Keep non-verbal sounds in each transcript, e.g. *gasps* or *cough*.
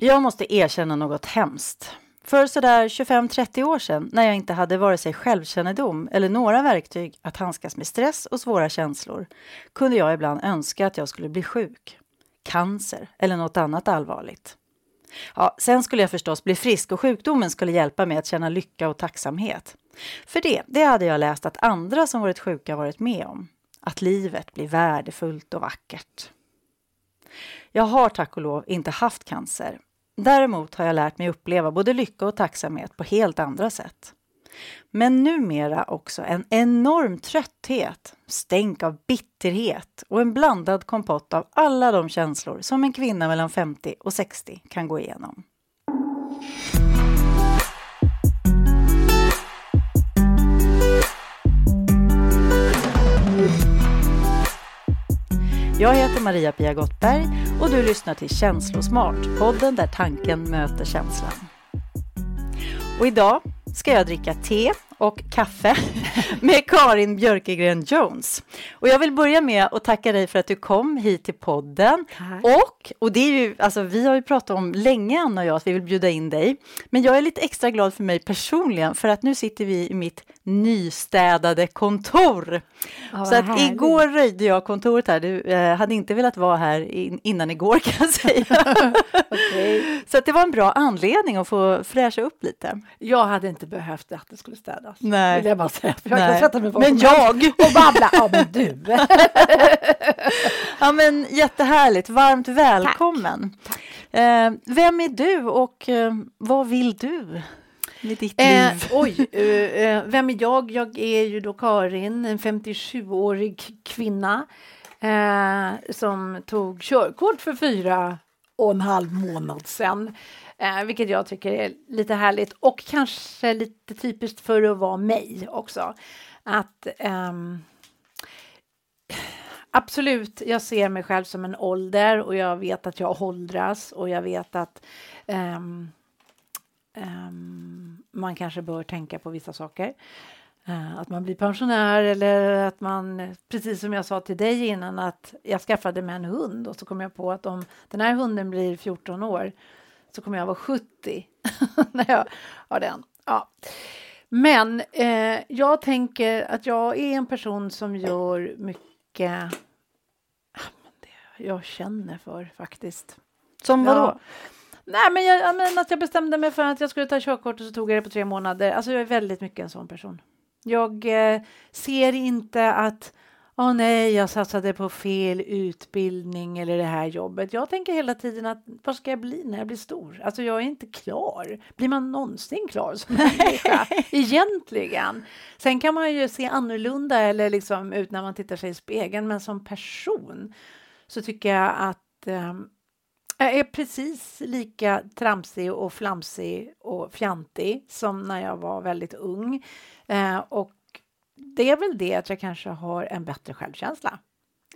Jag måste erkänna något hemskt. För sådär 25-30 år sedan, när jag inte hade vare sig självkännedom eller några verktyg att handskas med stress och svåra känslor, kunde jag ibland önska att jag skulle bli sjuk. Cancer eller något annat allvarligt. Ja, sen skulle jag förstås bli frisk och sjukdomen skulle hjälpa mig att känna lycka och tacksamhet. För det, det hade jag läst att andra som varit sjuka varit med om. Att livet blir värdefullt och vackert. Jag har tack och lov inte haft cancer. Däremot har jag lärt mig uppleva både lycka och tacksamhet på helt andra sätt. Men numera också en enorm trötthet, stänk av bitterhet och en blandad kompott av alla de känslor som en kvinna mellan 50 och 60 kan gå igenom. Jag heter Maria-Pia Gottberg och du lyssnar till Känslosmart, podden där tanken möter känslan. Och idag ska jag dricka te och kaffe *laughs* med Karin Björkegren Jones. Och jag vill börja med att tacka dig för att du kom hit till podden. Tack. Och, och det är ju, alltså vi har ju pratat om länge Anna och jag att vi vill bjuda in dig. Men jag är lite extra glad för mig personligen för att nu sitter vi i mitt nystädade kontor. Oh, så att härligt. igår röjde jag kontoret här. Du eh, hade inte velat vara här in, innan igår *laughs* kan jag säga. *laughs* okay. Så att det var en bra anledning att få fräscha upp lite. Jag hade inte behövt att det skulle städas. Nej. Vill jag bara säga. Jag kan sätta mig men jag! Och babbla. Ja, men du. *laughs* ja, men jättehärligt. Varmt välkommen. Tack. Tack. Eh, vem är du och eh, vad vill du? med ditt eh, liv? oj, *laughs* eh, eh, vem är jag? Jag är ju då Karin, en 57-årig kvinna eh, som tog körkort för fyra och en halv månad sedan. Eh, vilket jag tycker är lite härligt och kanske lite typiskt för att vara mig också. Att ehm, Absolut, jag ser mig själv som en ålder och jag vet att jag åldras och jag vet att ehm, um, man kanske bör tänka på vissa saker. Uh, att man blir pensionär eller att man, precis som jag sa till dig innan, att jag skaffade mig en hund och så kom jag på att om den här hunden blir 14 år så kommer jag vara 70 *laughs* när jag har den. Ja. Men eh, jag tänker att jag är en person som gör mycket jag känner för faktiskt. Som vadå? Ja. Nej, men jag, jag men att jag bestämde mig för att jag skulle ta körkort och så tog jag det på tre månader. Alltså jag är väldigt mycket en sån person. Jag eh, ser inte att Åh oh, nej, jag satsade på fel utbildning eller det här jobbet. Jag tänker hela tiden att vad ska jag bli när jag blir stor? Alltså jag är inte klar. Blir man någonsin klar som människa? Egentligen. Sen kan man ju se annorlunda eller liksom ut när man tittar sig i spegeln, men som person så tycker jag att eh, jag är precis lika tramsig och flamsig och fjantig som när jag var väldigt ung. Eh, och det är väl det att jag kanske har en bättre självkänsla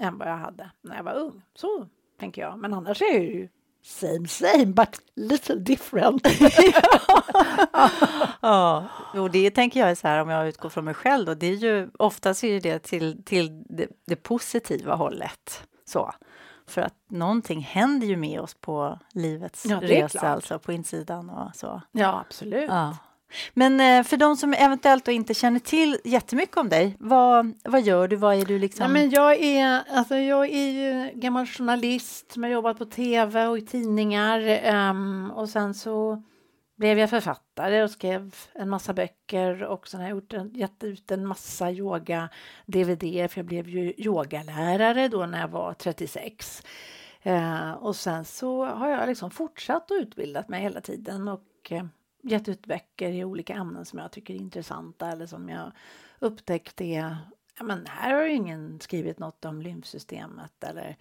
än vad jag hade när jag var ung. Så tänker jag. Men annars är jag ju same same but little different. *laughs* ja, och det tänker jag är så här om jag utgår från mig själv då, det är ju oftast är det till, till det, det positiva hållet. Så. För att någonting händer ju med oss på livets ja, resa, alltså på insidan och så. Ja, absolut. Ja. Men eh, för de som eventuellt inte känner till jättemycket om dig, vad, vad gör du? Vad är du liksom? Ja, men jag, är, alltså, jag är ju gammal journalist som har jobbat på tv och i tidningar um, och sen så blev jag författare och skrev en massa böcker och sen har jag gjort en, gett ut en massa yoga-dvd för jag blev ju yogalärare då när jag var 36. Eh, och sen så har jag liksom fortsatt och utbildat mig hela tiden och eh, gett ut böcker i olika ämnen som jag tycker är intressanta eller som jag upptäckt är ja, men här har ju ingen skrivit något om lymfsystemet eller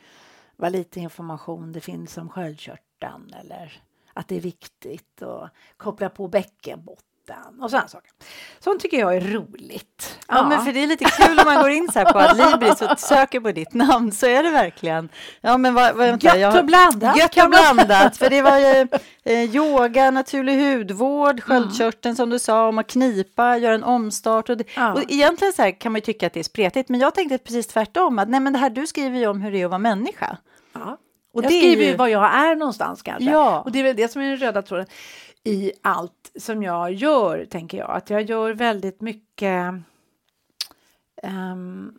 vad lite information det finns om sköldkörteln eller att det är viktigt att koppla på bäckenbotten och sådana saker. Sånt tycker jag är roligt. Ja, ja, men för det är lite kul om man går in så här på Adlibris och söker på ditt namn så är det verkligen. Ja, men vad, vad, vänta, gött och blandat. Gött och blandat, för det var ju *laughs* eh, yoga, naturlig hudvård, mm. sköldkörteln mm. som du sa, om att knipa, göra en omstart. Och, det, ja. och egentligen så här kan man ju tycka att det är spretigt, men jag tänkte precis tvärtom, att nej men det här du skriver ju om hur det är att vara människa. Ja. Och jag det skriver ju vad jag är någonstans kanske. Ja. Och det är väl det som är den röda tråden i allt som jag gör, tänker jag. Att jag gör väldigt mycket um,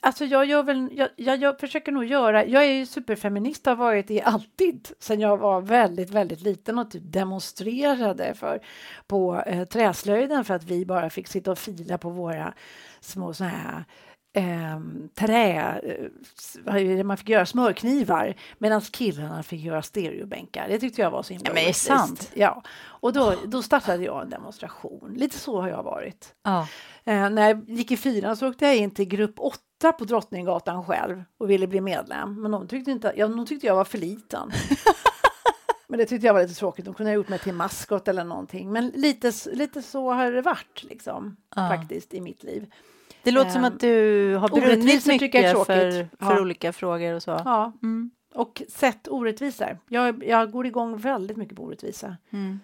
Alltså jag gör väl, jag, jag, jag, försöker nog göra, jag är ju superfeminist, har varit det alltid sen jag var väldigt, väldigt liten och typ demonstrerade för på eh, träslöjden för att vi bara fick sitta och fila på våra små såna här eh, trä, eh, man fick göra smörknivar medan killarna fick göra stereobänkar. Det tyckte jag var så himla ja, men sant? Ja, och då, då startade jag en demonstration. Lite så har jag varit. Ja. Eh, när jag gick i fyran så åkte jag in till grupp 8 på Drottninggatan själv och ville bli medlem. Men de tyckte, inte, ja, de tyckte jag var för liten. *laughs* Men det tyckte jag var lite tråkigt. De kunde ha gjort mig till maskot eller någonting. Men lite, lite så har det varit liksom, ja. faktiskt i mitt liv. Det låter som att du har brunnit mycket för, för olika frågor och så. Ja, mm. och sett orättvisor. Jag, jag går igång väldigt mycket på orättvisa. Mm.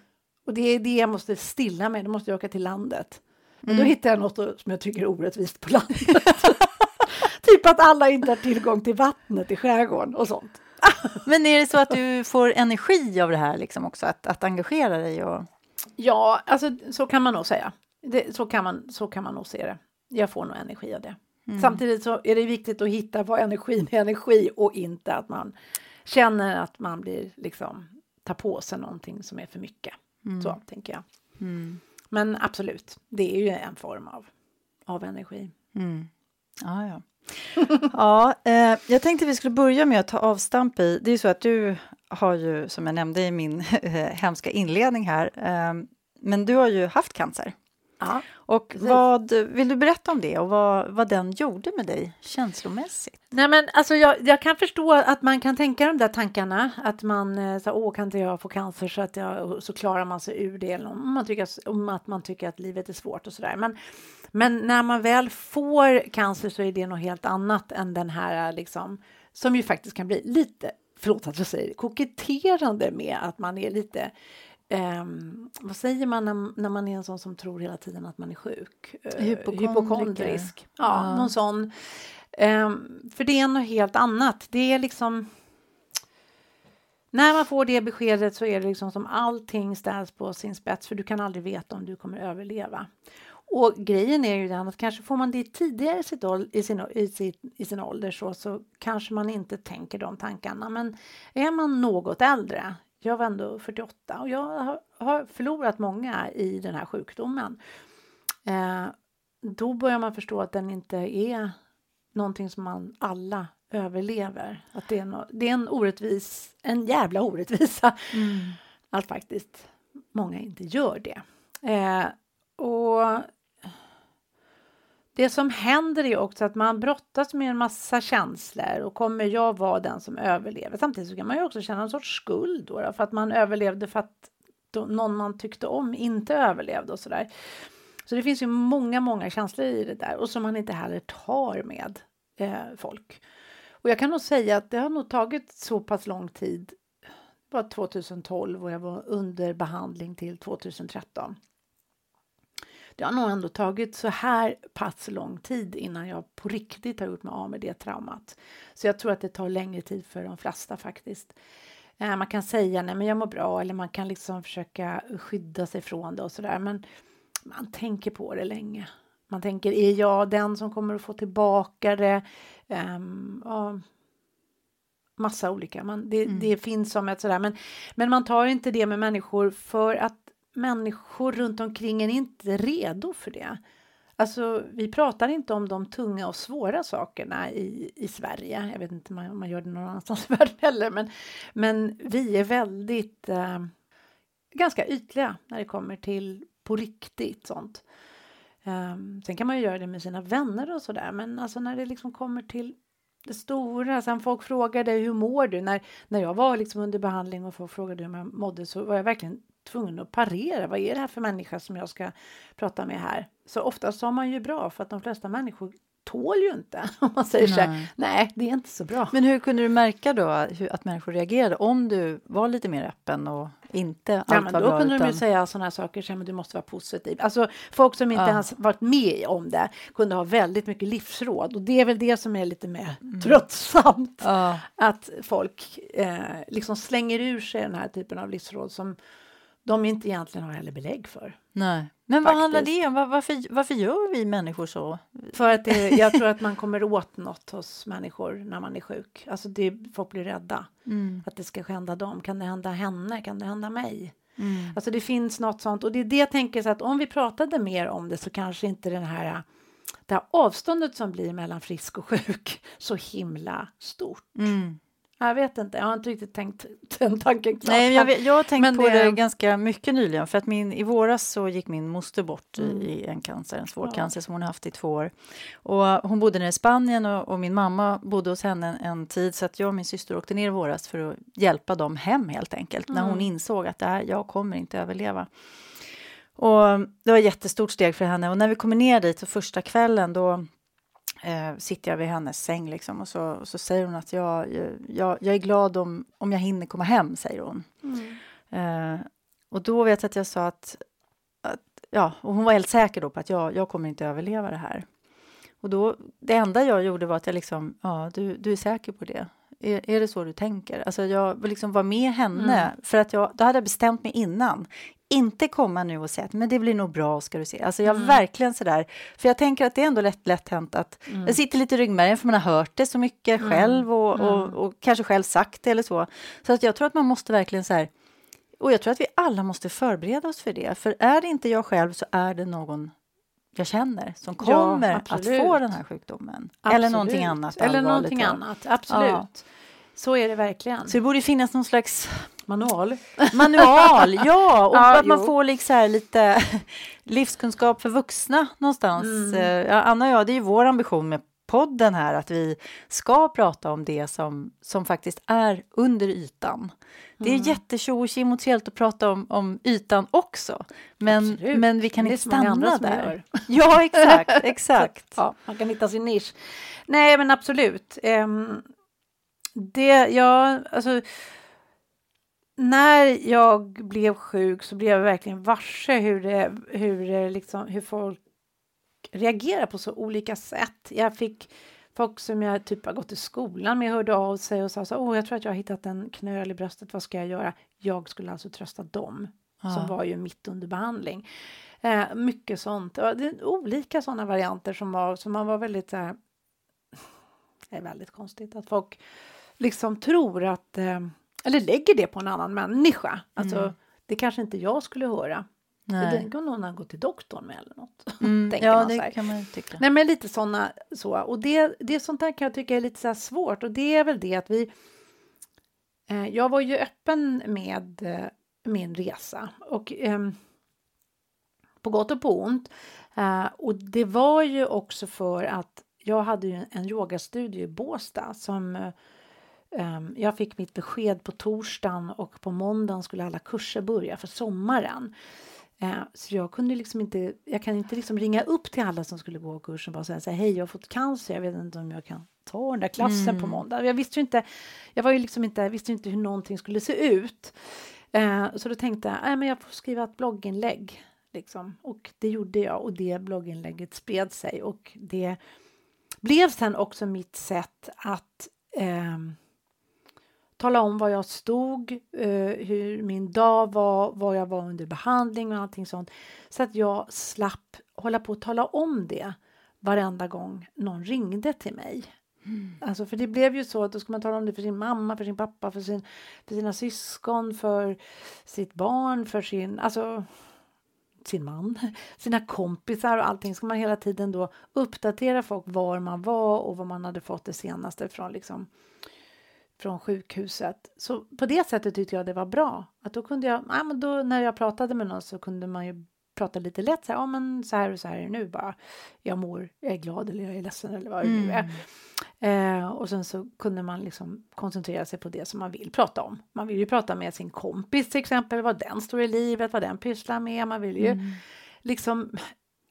Och det är det jag måste stilla med. Då måste jag åka till landet. Men mm. då hittar jag något som jag tycker är orättvist på landet. *laughs* typ att alla inte har tillgång till vattnet i skärgården och sånt. *laughs* Men är det så att du får energi av det här liksom också, att, att engagera dig? Och... Ja, alltså så kan man nog säga. Det, så, kan man, så kan man nog se det. Jag får nog energi av det. Mm. Samtidigt så är det viktigt att hitta vad energin är energi och inte att man känner att man blir liksom tar på sig någonting som är för mycket. Mm. Så tänker jag. Mm. Men absolut, det är ju en form av, av energi. Mm. Ja, ja. *laughs* ja, eh, jag tänkte vi skulle börja med att ta avstamp i... Det är ju så att du har ju, som jag nämnde i min *laughs* hemska inledning här, eh, men du har ju haft cancer. Ja, och vad, vill du berätta om det och vad, vad den gjorde med dig känslomässigt? Nej, men alltså jag, jag kan förstå att man kan tänka de där tankarna, att man eh, så, åh, kan inte jag få cancer så att jag, så klarar man sig ur det, eller om man tycker, om att man tycker att livet är svårt och sådär. Men, men när man väl får cancer så är det något helt annat än den här liksom, som ju faktiskt kan bli lite, förlåt att jag säger koketterande med att man är lite Um, vad säger man när, när, man är en sån som tror hela tiden att man är sjuk? Uh, hypokondrisk. Ja, ja, någon sån. Um, för det är något helt annat. Det är liksom... När man får det beskedet så är det liksom som allting ställs på sin spets för du kan aldrig veta om du kommer överleva. Och grejen är ju den att kanske får man det tidigare i, sin, i, sin, i sin ålder så, så kanske man inte tänker de tankarna. Men är man något äldre, jag var ändå 48 och jag har förlorat många i den här sjukdomen. Eh, då börjar man förstå att den inte är någonting som man alla överlever. Att det är, no det är en orättvis, en jävla orättvisa mm. att faktiskt många inte gör det. Eh, och det som händer är också att man brottas med en massa känslor och kommer jag vara den som överlever? Samtidigt så kan man ju också känna en sorts skuld då, då för att man överlevde för att då, någon man tyckte om inte överlevde och sådär. Så det finns ju många, många känslor i det där och som man inte heller tar med eh, folk. Och jag kan nog säga att det har nog tagit så pass lång tid. Det var 2012 och jag var under behandling till 2013 det har nog ändå tagit så här pass lång tid innan jag på riktigt har gjort mig av med det traumat. Så jag tror att det tar längre tid för de flesta faktiskt. Eh, man kan säga nej men jag mår bra eller man kan liksom försöka skydda sig från det och sådär men man tänker på det länge. Man tänker, är jag den som kommer att få tillbaka det? Um, ja, massa olika. Man, det, mm. det finns som ett sådär, men, men man tar inte det med människor för att människor runt omkring är inte redo för det. Alltså, vi pratar inte om de tunga och svåra sakerna i, i Sverige. Jag vet inte om man gör det någon annanstans i *laughs* världen heller, men, men vi är väldigt eh, ganska ytliga när det kommer till på riktigt sånt. Eh, sen kan man ju göra det med sina vänner och sådär, men alltså när det liksom kommer till det stora. Sen folk frågade hur mår du? När, när jag var liksom under behandling och folk frågade hur jag mådde så var jag verkligen tvungen att parera. Vad är det här för människa som jag ska prata med här? Så oftast har man ju bra för att de flesta människor tål ju inte. *laughs* Om man säger så här, nej, det är inte så bra. Men hur kunde du märka då att människor reagerade om du var lite mer öppen och inte allt ja, men var då bra? kunde utan... de ju säga sådana här saker som du måste vara positiv. Alltså folk som inte Ja. ens varit med om det kunde ha väldigt mycket livsråd och det är väl det som är lite mer tröttsamt. Ja. Att folk eh, liksom slänger ur sig den här typen av livsråd som de inte egentligen har heller belägg för. Nej. Men vad handlar det om? Var, varför, varför gör vi människor så? För att det, jag tror att man kommer åt något hos människor när man är sjuk. Alltså det, folk blir rädda. Mm. Att det ska hända dem. Kan det hända henne? Kan det hända mig? Mm. Alltså det finns något sånt och det är det jag tänker så att om vi pratade mer om det så kanske inte den här det här avståndet som blir mellan frisk och sjuk så himla stort. Mm. Jag vet inte, jag har inte riktigt tänkt *laughs* den tanken klart. Nej, jag, vet- jag har tänkt Men på det- det ganska mycket nyligen. För att min, I våras så gick min moster bort i- Mm. i en cancer, en svår Ja. cancer som hon har haft i två år. Och hon bodde nere i Spanien och, och min mamma bodde hos henne en, en tid så att jag och min syster åkte ner i våras för att hjälpa dem hem helt enkelt. När hon Mm. insåg att det här, jag kommer inte överleva. Och det var ett jättestort steg för henne och när vi kommer ner dit första kvällen då eh, sitter jag vid hennes säng liksom, och, så, och så säger hon att jag, jag, jag är glad om, om jag hinner komma hem, säger hon. Mm. Eh, och då vet jag att jag sa att, att ja, och hon var helt säker då på att jag, jag kommer inte överleva det här. Och då, det enda jag gjorde var att jag liksom, ja, du, du är säker på det? Är, är det så du tänker? Alltså jag liksom vara med henne, Mm. för att jag, då hade jag bestämt mig innan. Inte komma nu och säga att men det blir nog bra, ska du se. Alltså jag Mm. verkligen sådär, för jag tänker att det är ändå lätt, lätt hänt att Mm. jag sitter lite i ryggmärgen för man har hört det så mycket Mm. själv och, Mm. och, och kanske själv sagt det eller så. Så att jag tror att man måste verkligen så här, och jag tror att vi alla måste förbereda oss för det. För är det inte jag själv så är det någon jag känner som Ja, kommer att absolut. få den här sjukdomen. Eller Absolut. någonting annat Eller någonting annat, absolut. Ja. Så är det verkligen. Så det borde finnas någon slags Manual. *laughs* manual, ja, och Ja, att man jo. får liksom lite *laughs* livskunskap för vuxna någonstans. Mm. Eh, Ja, Anna och jag, det är ju vår ambition med podden här att vi ska prata om det som, som faktiskt är under ytan. Det är Mm. jättetjo och trevligt att prata om, om ytan också. Men, Absolut. men vi kan inte stanna där. *laughs* Ja, exakt, exakt. Ja, man kan hitta sin nisch. Nej, men absolut. Ehm, det, ja, alltså, när jag blev sjuk så blev jag verkligen varse hur, det, hur, det liksom, hur folk reagerar på så olika sätt. Jag fick folk som jag typ har gått i skolan med hörde av sig och sa så åh, jag tror att jag har hittat en knöl i bröstet, vad ska jag göra? Jag skulle alltså trösta dem som Ja. var ju mitt under behandling. Eh, mycket sånt. Det är olika sådana varianter som var, som man var väldigt så här, det är väldigt konstigt att folk liksom tror att, eh, eller lägger det på en annan människa. Alltså, Mm. det kanske inte jag skulle höra. Det Nej. kan någon ha gått till doktorn med eller något. *laughs* Mm, tänker ja, man det kan man tycka. Nej men lite sådana så. Och det, det sånt där kan jag tycka är lite så svårt och det är väl det att vi eh, Jag var ju öppen med eh, min resa och ehm, på gott och på ont. Eh, och det var ju också för att jag hade ju en yogastudio i Båstad som eh, jag fick mitt besked på torsdagen och på måndagen skulle alla kurser börja för sommaren. Eh, så jag kunde liksom inte, jag kan inte liksom ringa upp till alla som skulle gå kursen och bara säga hej jag har fått cancer, jag vet inte om jag kan ta den där klassen på Mm. måndag. Jag visste ju inte, jag var ju liksom inte, visste inte hur någonting skulle se ut. Eh, så då tänkte jag, nej men jag får skriva ett blogginlägg. Liksom. Och det gjorde jag och det blogginlägget spred sig och det blev sen också mitt sätt att ehm, tala om var jag stod, eh, hur min dag var, var jag var under behandling och allting sånt. Så att jag slapp hålla på att tala om det varenda gång någon ringde till mig. Alltså för det blev ju så att då ska man tala om det för sin mamma, för sin pappa, för, sin, för sina syskon, för sitt barn, för sin, alltså sin man, *laughs* sina kompisar och allting ska man hela tiden då uppdatera folk var man var och vad man hade fått det senaste från liksom från sjukhuset. Så på det sättet tyckte jag det var bra. Att då kunde jag, ja, men då när jag pratade med någon så kunde man ju prata lite lätt så här, ja men så här och så här är det nu bara. Jag mår, jag är glad eller jag är ledsen eller vad det nu är. Eh, och sen så kunde man liksom koncentrera sig på det som man vill prata om. Man vill ju prata med sin kompis till exempel, vad den står i livet, vad den pysslar med. Man vill ju Mm. liksom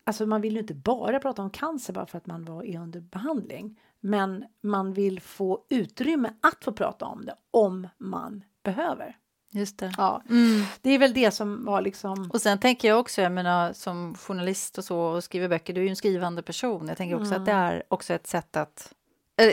alltså man vill ju inte bara prata om cancer bara för att man var, är under behandling. Men man vill få utrymme att få prata om det om man behöver. Just det. Ja, Mm. det är väl det som var liksom... Och sen tänker jag också, jag menar som journalist och så och skriver böcker, du är ju en skrivande person. Jag tänker också att det är också ett sätt att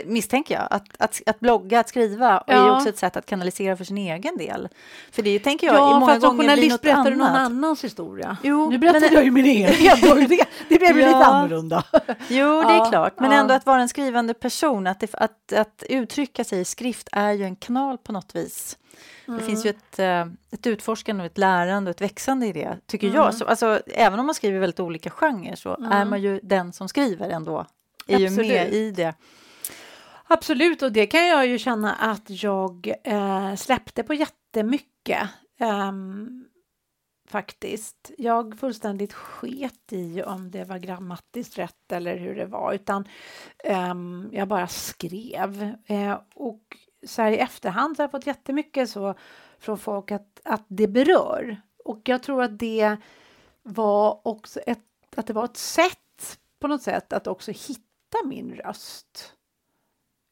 misstänker jag, att, att, att blogga, att skriva är ju Ja. också ett sätt att kanalisera för sin egen del. För det tänker jag Ja, många fast som journalist berättar du någon annans historia. Jo, nu berättar men- jag ju min egen. *laughs* det, det blev ju lite Ja. annorlunda. *laughs* Jo, det är Ja, klart. Men ja. ändå att vara en skrivande person, att, det, att, att uttrycka sig i skrift är ju en kanal på något vis. Det finns ju ett, eh, ett utforskande och ett lärande och ett växande i det, tycker jag. Så, alltså, även om man skriver väldigt olika genrer så är man ju den som skriver ändå. Är ju Absolut. med i det. Absolut, och det kan jag ju känna att jag eh, släppte på jättemycket. Um, faktiskt. Jag fullständigt sket i om det var grammatiskt rätt eller hur det var, utan um, jag bara skrev. Eh, och så här i efterhand så har jag fått jättemycket så från folk att, att det berör. Och jag tror att det var också ett, att det var ett sätt på något sätt att också hitta min röst.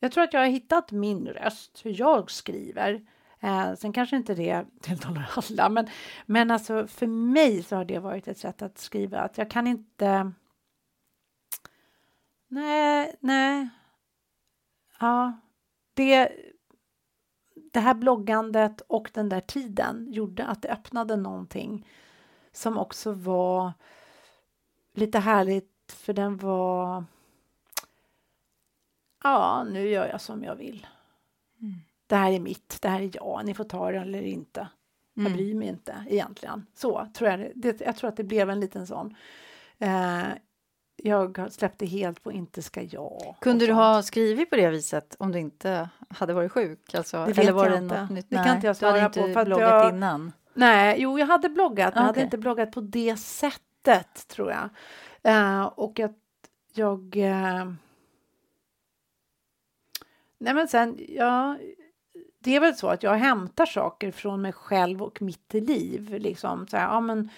Jag tror att jag har hittat min röst, hur jag skriver. Eh, sen kanske inte det *laughs* tilltalar alla, men, men alltså för mig så har det varit ett sätt att skriva. Att jag kan inte... Nej, nej. Ja, det, det här bloggandet och den där tiden gjorde att det öppnade någonting som också var lite härligt, för den var ja, nu gör jag som jag vill. Det här är mitt, det här är jag, ni får ta det eller inte. Jag Mm. bryr mig inte egentligen. Så tror jag det, Jag tror att det blev en liten sån. Eh, jag släppte helt på inte ska jag. Kunde du ha skrivit på det viset om du inte hade varit sjuk? Alltså, Det vet eller var jag det inte. något nytt? Det kan inte jag du hade svara inte på, för bloggat jag- innan. Nej, jo, jag hade bloggat, men jag hade inte bloggat på det sättet, tror jag. Eh, och att jag... eh, nej, men sen, ja... Det är väl så att jag hämtar saker från mig själv och mitt liv. Liksom, så här, ja, men,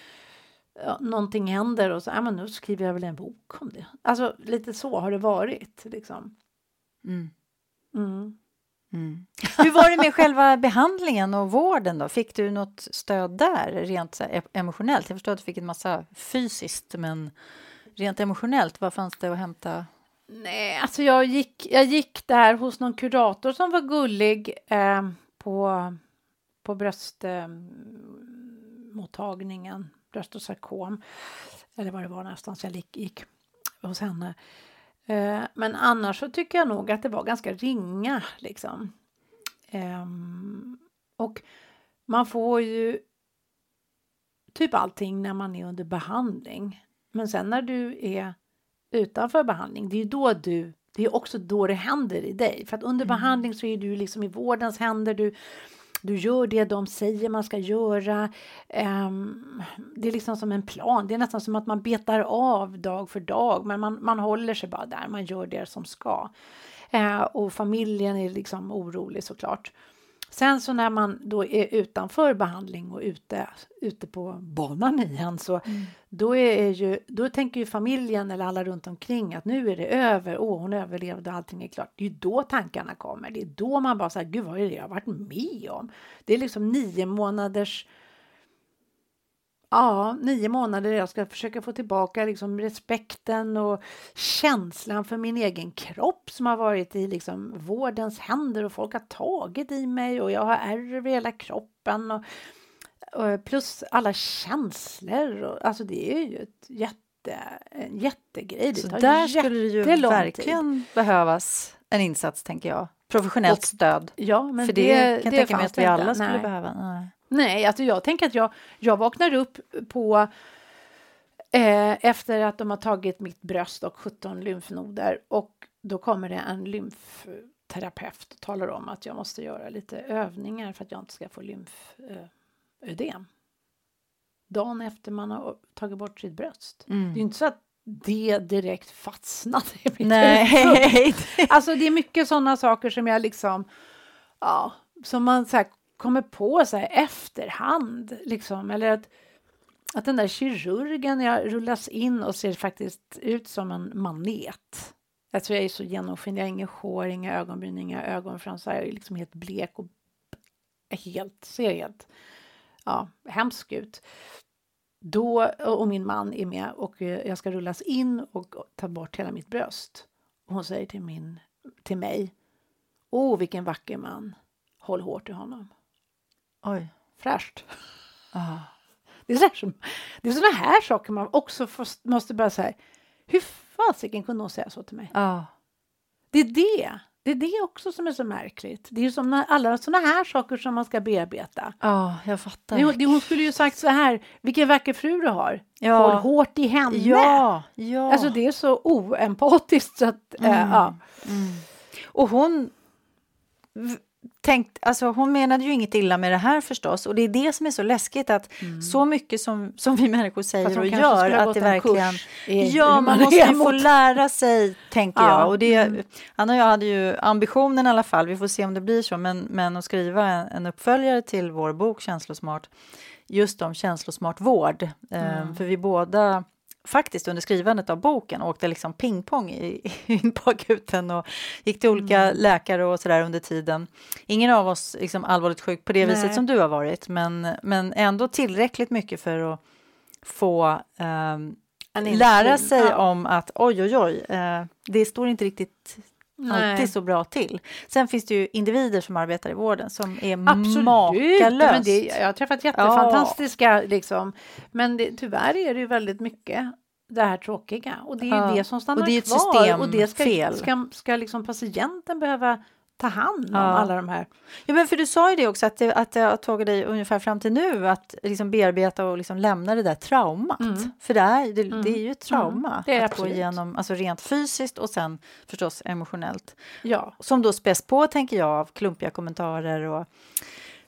ja, någonting händer och så, ja, men nu skriver jag väl en bok om det. Alltså, lite så har det varit. Liksom. Mm. Mm. Mm. Hur var det med *laughs* själva behandlingen och vården då? Fick du något stöd där rent emotionellt? Jag förstår att du fick en massa fysiskt, men rent emotionellt, vad fanns det att hämta? Nej, alltså jag gick, jag gick där hos någon kurator som var gullig eh, på, på bröstmottagningen, eh, bröst och sarkom, eller vad det var någonstans jag gick, gick hos henne. Eh, men annars så tycker jag nog att det var ganska ringa liksom. Ehm, och man får ju typ allting när man är under behandling. Men sen när du är utanför behandling, det är ju då du, det är också då det händer i dig. För att under behandling så är du liksom i vårdens händer, du, du gör det de säger man ska göra. Ehm, det är liksom som en plan, det är nästan som att man betar av dag för dag, men man, man håller sig bara där, man gör det som ska. Eh, och familjen är liksom orolig såklart. Sen så när man då är utanför behandling och ute, ute på banan igen så då, är ju, då tänker ju familjen eller alla runt omkring att nu är det över, åh hon överlevde och allting är klart. Det är då tankarna kommer. Det är då man bara säger, gud vad är det jag har varit med om? Det är liksom nio månaders Ja, nio månader jag ska försöka få tillbaka liksom respekten och känslan för min egen kropp som har varit i liksom vårdens händer och folk har tagit i mig och jag har ärr över hela kroppen och, och plus alla känslor. Och, alltså det är ju ett jätte, en jättegrej. Det Så tar där skulle det ju verkligen behövas en insats, tänker jag. Professionellt Och- stöd. Ja, men För det, kan jag tänka mig att vi det alla inte. skulle Nej. behöva. Nej. Nej, alltså jag tänker att jag, jag vaknar upp på eh, efter att de har tagit mitt bröst och 17 lymfnoder och då kommer det en lymfterapeut och talar om att jag måste göra lite övningar för att jag inte ska få lymfödem. Dagen efter man har tagit bort sitt bröst. Det är inte så att det direkt fastnade i mitt. Nej. *laughs* Alltså det är mycket sådana saker som jag liksom, ja, som man så här kommer på så här efterhand liksom, eller att att den där kirurgen, jag rullas in och ser faktiskt ut som en manet. Jag tror jag är så genomskinlig, jag har inget hår, inga ögonbryn, inga ögonfransar, jag är liksom helt blek och helt, ser helt ja, hemsk ut. Då, och min man är med och eh, jag ska rullas in och ta bort hela mitt bröst. Och hon säger till, min, till mig, åh oh, vilken vacker man, håll hårt i honom. Oj. Fräscht. Ah. Det är, så här, det är sådana här saker man också måste börja säga. Hur fasiken kunde hon säga så till mig? Ah. Det är det. Det är det också som är så märkligt. Det är ju som alla sådana här saker som man ska bearbeta. Ja, jag fattar. Det, hon skulle ju sagt så här, vilken vacker fru du har. Ja. Håll hårt i henne. Ja, ja. Alltså det är så oempatiskt så att, mm. äh, ja. Mm. Och hon tänkt, alltså hon menade ju inget illa med det här förstås och det är det som är så läskigt att mm. så mycket som, som vi människor säger och gör att det verkligen... Ja, man måste ju få lära sig, tänker ja. jag. Och det, mm. Anna och jag hade ju ambitionen i alla fall, vi får se om det blir så, men, men att skriva en, en uppföljare till vår bok Känslosmart just om känslosmart vård. Ehm, mm. för vi båda faktiskt under skrivandet av boken åkte liksom pingpong in på akuten och gick till olika mm. läkare och sådär under tiden. Ingen av oss liksom allvarligt sjuk på det Nej. viset som du har varit, men, men ändå tillräckligt mycket för att få um, lära sig ja. om att oj, oj, oj, uh, det står inte riktigt Nej. alltid så bra till. Sen finns det ju individer som arbetar i vården som är Absolut. makalöst. Men det, jag har träffat jättefantastiska, ja. liksom. men det, tyvärr är det ju väldigt mycket det här tråkiga och det är ja. det som stannar och det är ett kvar systemfel. och det ska, ska, ska liksom patienten behöva ta hand om ja. alla de här. Ja, men för du sa ju det också att det, att det har tagit dig ungefär fram till nu att liksom bearbeta och liksom lämna det där traumat. Mm. För det är, det, mm. det är ju ett trauma mm. det är att absolut. gå igenom, alltså rent fysiskt och sen förstås emotionellt. Ja. Som då späs på, tänker jag, av klumpiga kommentarer och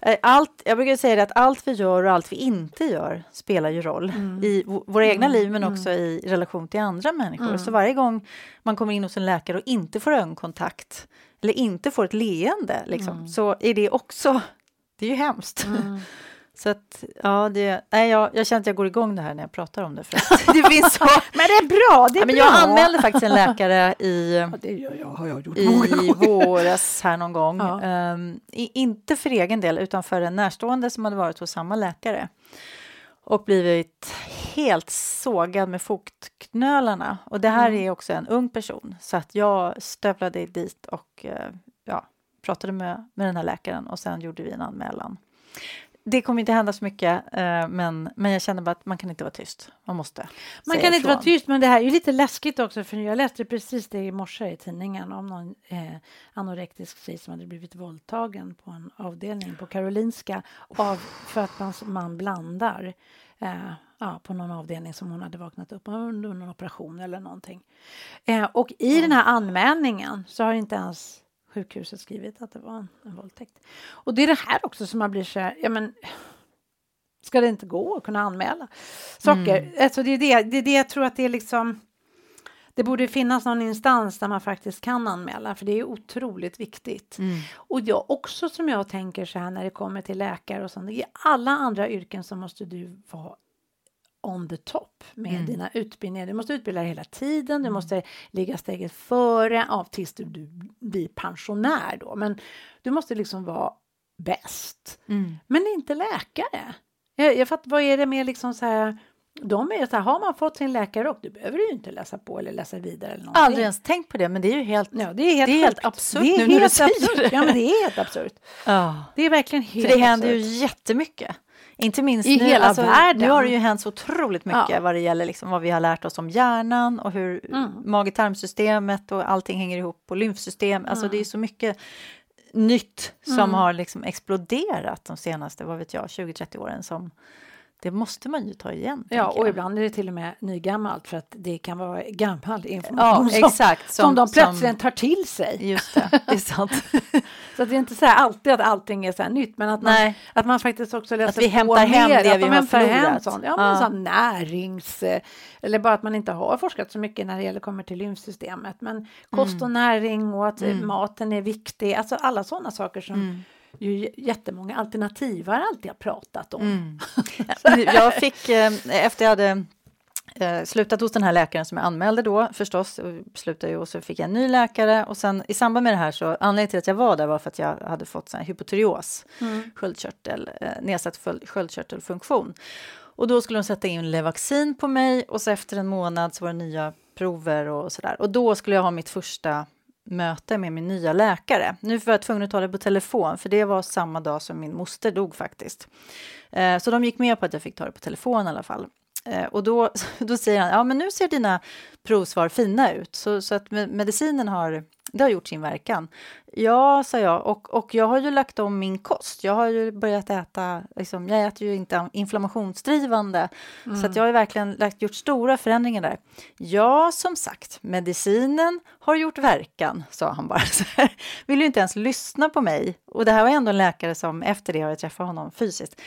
Eh, allt, jag brukar säga att allt vi gör och allt vi inte gör spelar ju roll mm. i våra egna mm. liv men mm. också i relation till andra människor. Mm. Så varje gång man kommer in hos en läkare och inte får ögonkontakt eller inte får ett leende liksom, mm. så är det också, *laughs* det är ju hemskt. Mm. *laughs* Så att, ja, det, nej, jag, jag känner att jag går igång det här när jag pratar om det. För *laughs* det finns så... men det är bra! Det är ja, men bra. Jag anmälde faktiskt en läkare i, ja, det gör jag, har jag gjort i våras här någon gång. Ja. Um, i, inte för egen del, utan för en närstående som hade varit hos samma läkare och blivit helt sågad med fotknölarna. Och det här mm. är också en ung person, så att jag stövlade dit och uh, ja, pratade med, med den här läkaren och sen gjorde vi en anmälan det kommer inte hända så mycket, eh, men, men jag känner bara att man kan inte vara tyst. Man måste Man kan ifrån. inte vara tyst, men det här är lite läskigt också, för jag läste precis det i morse i tidningen om någon eh, anorektisk tjej som hade blivit våldtagen på en avdelning på Karolinska av, för att man, man blandar eh, ja, på någon avdelning som hon hade vaknat upp under någon operation eller någonting. Eh, och i den här anmälningen så har inte ens sjukhuset skrivit att det var en, en våldtäkt. Och det är det här också som man blir så här, ja men ska det inte gå att kunna anmäla saker? Mm. Alltså det är det, det är det jag tror att det är liksom det borde finnas någon instans där man faktiskt kan anmäla, för det är otroligt viktigt. Mm. Och jag också som jag tänker så här när det kommer till läkare och sånt, i alla andra yrken så måste du vara on the top med mm. dina utbildningar. Du måste utbilda dig hela tiden, du mm. måste ligga steget före ja, tills du, du blir pensionär då. Men du måste liksom vara bäst. Mm. Men inte läkare. Jag, jag fattar, vad är det med liksom så här de är så här, har man fått sin läkare och du behöver ju inte läsa på eller läsa vidare. Eller någonting. Aldrig ens tänkt på det, men det är ju helt, ja, det är helt, det är helt absurt nu när du säger absurt. det. Ja, men det är helt absurt. Ja. Det är verkligen helt För det händer absurt. ju jättemycket. Inte minst I nu, hela alltså, världen. Nu har det ju hänt så otroligt mycket Ja. vad det gäller liksom, vad vi har lärt oss om hjärnan och hur Mm. mage-tarmsystemet och allting hänger ihop och lymfsystem. Alltså Mm. det är så mycket nytt som Mm. har liksom exploderat de senaste, vad vet jag, 20-30 åren som det måste man ju ta igen. Ja, och jag. ibland är det till och med nygammalt för att det kan vara gammal Ja, information som, exakt. som de plötsligt tar till sig. Just det, det är sant. *laughs* Så att det är inte så här alltid att allting är så här nytt, men att man, Nej. att man faktiskt också läser vi på hämtar hem mer, det att vi har hem förlorat. sånt. Ja, men Ja. sån närings... Eller bara att man inte har forskat så mycket när det gäller kommer till lymfsystemet. Men kost och näring och att Mm. maten är viktig, alltså alla sådana saker som Mm. Ju jättemånga alternativ har alltid pratat om. Mm. *laughs* jag fick, eh, efter jag hade eh, slutat hos den här läkaren som jag anmälde då förstås, slutade ju, och så fick jag en ny läkare och sen i samband med det här så anledningen till att jag var där var för att jag hade fått sån här hypotyreos, mm. sköldkörtel, eh, nedsatt sköldkörtelfunktion. Och då skulle de sätta in Levaxin på mig och så efter en månad så var det nya prover och sådär. Och då skulle jag ha mitt första möte med min nya läkare. Nu var jag tvungen att ta det på telefon, för det var samma dag som min moster dog faktiskt. Eh, så de gick med på att jag fick ta det på telefon i alla fall. Eh, och då, *laughs* då säger han, ja men nu ser dina provsvar fina ut, så, så att medicinen har, det har gjort sin verkan. Ja, sa jag, och, och jag har ju lagt om min kost. Jag har ju börjat äta, liksom, jag äter ju inte inflammationsdrivande, mm. så att jag har verkligen lagt, gjort stora förändringar där. Ja, som sagt, medicinen har gjort verkan, sa han bara. *laughs* Så här. Vill ju inte ens lyssna på mig. Och det här var ändå en läkare som, efter det har jag träffat honom fysiskt,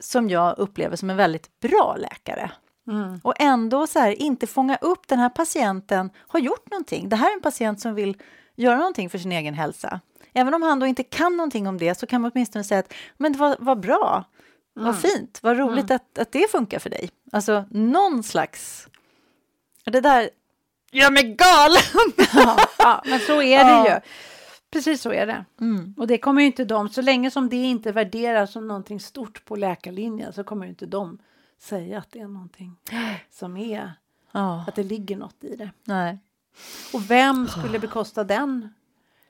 som jag upplever som en väldigt bra läkare. Mm. Och ändå så här, inte fånga upp den här patienten har gjort någonting. Det här är en patient som vill göra någonting för sin egen hälsa. Även om han då inte kan någonting om det så kan man åtminstone säga att men det var, var bra, mm. vad fint, vad roligt mm. att, att det funkar för dig. Alltså någon slags... Det där gör mig galen! *laughs* ja, ja, men så är det ja. ju. Precis så är det. Mm. Och det kommer ju inte de, så länge som det inte värderas som någonting stort på läkarlinjen så kommer inte de säga att det är någonting *gasps* som är, ja. att det ligger något i det. Nej. Och vem *sighs* skulle bekosta den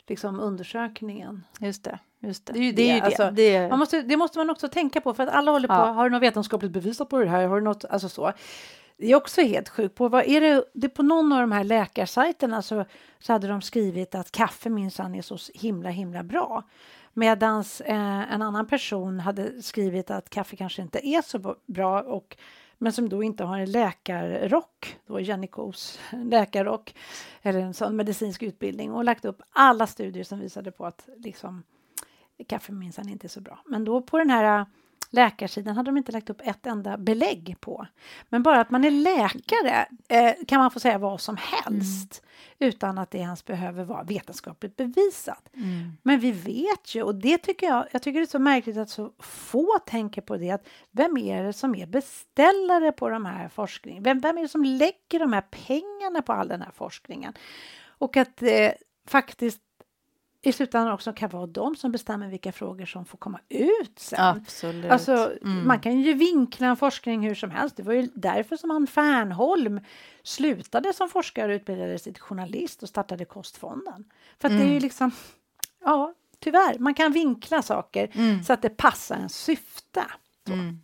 liksom, undersökningen? Just det. Just det. Det, är ju det. det, är alltså, det. Man måste, det måste man också tänka på, för att alla håller på, ja. har du något vetenskapligt bevisat på det här? Har du något, alltså så. Det är också helt sjukt. På, vad är det, det på någon av de här läkarsajterna så, så hade de skrivit att kaffe minsann är så himla himla bra. Medan eh, en annan person hade skrivit att kaffe kanske inte är så bra och men som då inte har en läkarrock, då Jenny *laughs* läkarrock eller en sån medicinsk utbildning och lagt upp alla studier som visade på att liksom, kaffe minsann inte är så bra. Men då på den här Läkarsidan hade de inte lagt upp ett enda belägg på. Men bara att man är läkare eh, kan man få säga vad som helst mm. utan att det ens behöver vara vetenskapligt bevisat. Mm. Men vi vet ju, och det tycker jag, jag tycker det är så märkligt att så få tänker på det, att vem är det som är beställare på de här forskningen? Vem, vem är det som lägger de här pengarna på all den här forskningen? Och att eh, faktiskt i slutändan också kan vara de som bestämmer vilka frågor som får komma ut sen. Absolut. Alltså, mm. Man kan ju vinkla en forskning hur som helst. Det var ju därför som han Fernholm slutade som forskare och utbildade sig till journalist och startade Kostfonden. För mm. det är ju mm. liksom, ja, tyvärr, man kan vinkla saker mm. så att det passar en syfte. Mm.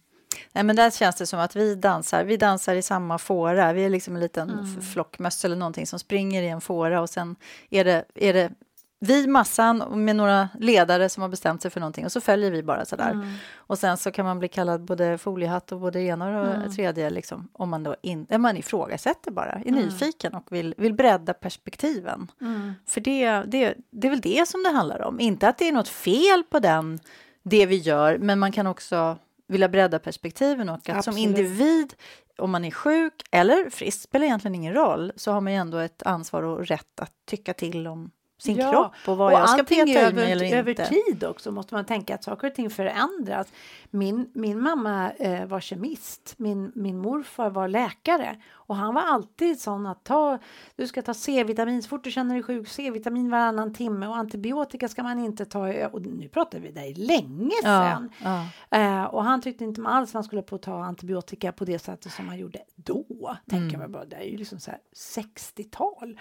Nej, men där känns det som att vi dansar, vi dansar i samma fåra. Vi är liksom en liten mm. flockmöss eller någonting som springer i en fåra och sen är det, är det vi, massan, med några ledare som har bestämt sig för någonting och så följer vi bara sådär. Mm. Och sen så kan man bli kallad både foliehatt och både ena och mm. tredje, liksom, om man då in, man ifrågasätter bara, är mm. nyfiken och vill, vill bredda perspektiven. Mm. För det, det, det är väl det som det handlar om, inte att det är något fel på den, det vi gör, men man kan också vilja bredda perspektiven och att Absolut. som individ om man är sjuk eller frisk spelar egentligen ingen roll, så har man ju ändå ett ansvar och rätt att tycka till om sin ja, kropp och vad och jag ska peta i mig eller inte. Över tid också måste man tänka att saker och ting förändras. Min, min mamma eh, var kemist, min, min morfar var läkare och han var alltid sån att ta, du ska ta C-vitamin så fort du känner dig sjuk, C-vitamin varannan timme och antibiotika ska man inte ta, och nu pratar vi där länge sedan. Ja, ja. Eh, och han tyckte inte alls man skulle få ta antibiotika på det sättet som man gjorde då. Tänker mm. jag bara, det är ju liksom så 60-tal.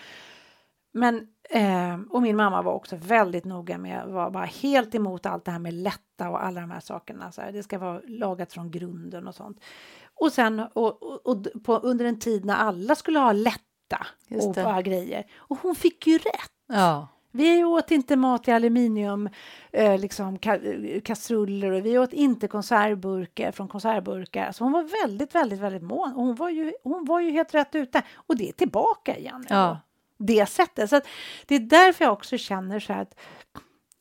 Men, eh, och min mamma var också väldigt noga med, var bara helt emot allt det här med lätta och alla de här sakerna. Så här, det ska vara lagat från grunden och sånt. Och sen och, och, och på, under en tid när alla skulle ha lätta och bara grejer. Och hon fick ju rätt. Ja. Vi åt inte mat i aluminium, eh, liksom ka kastruller och vi åt inte konservburkar från konservburkar. Så hon var väldigt, väldigt, väldigt mån. Och hon var ju, hon var ju helt rätt ute. Och det är tillbaka igen. Ja det sättet. Så det är därför jag också känner så att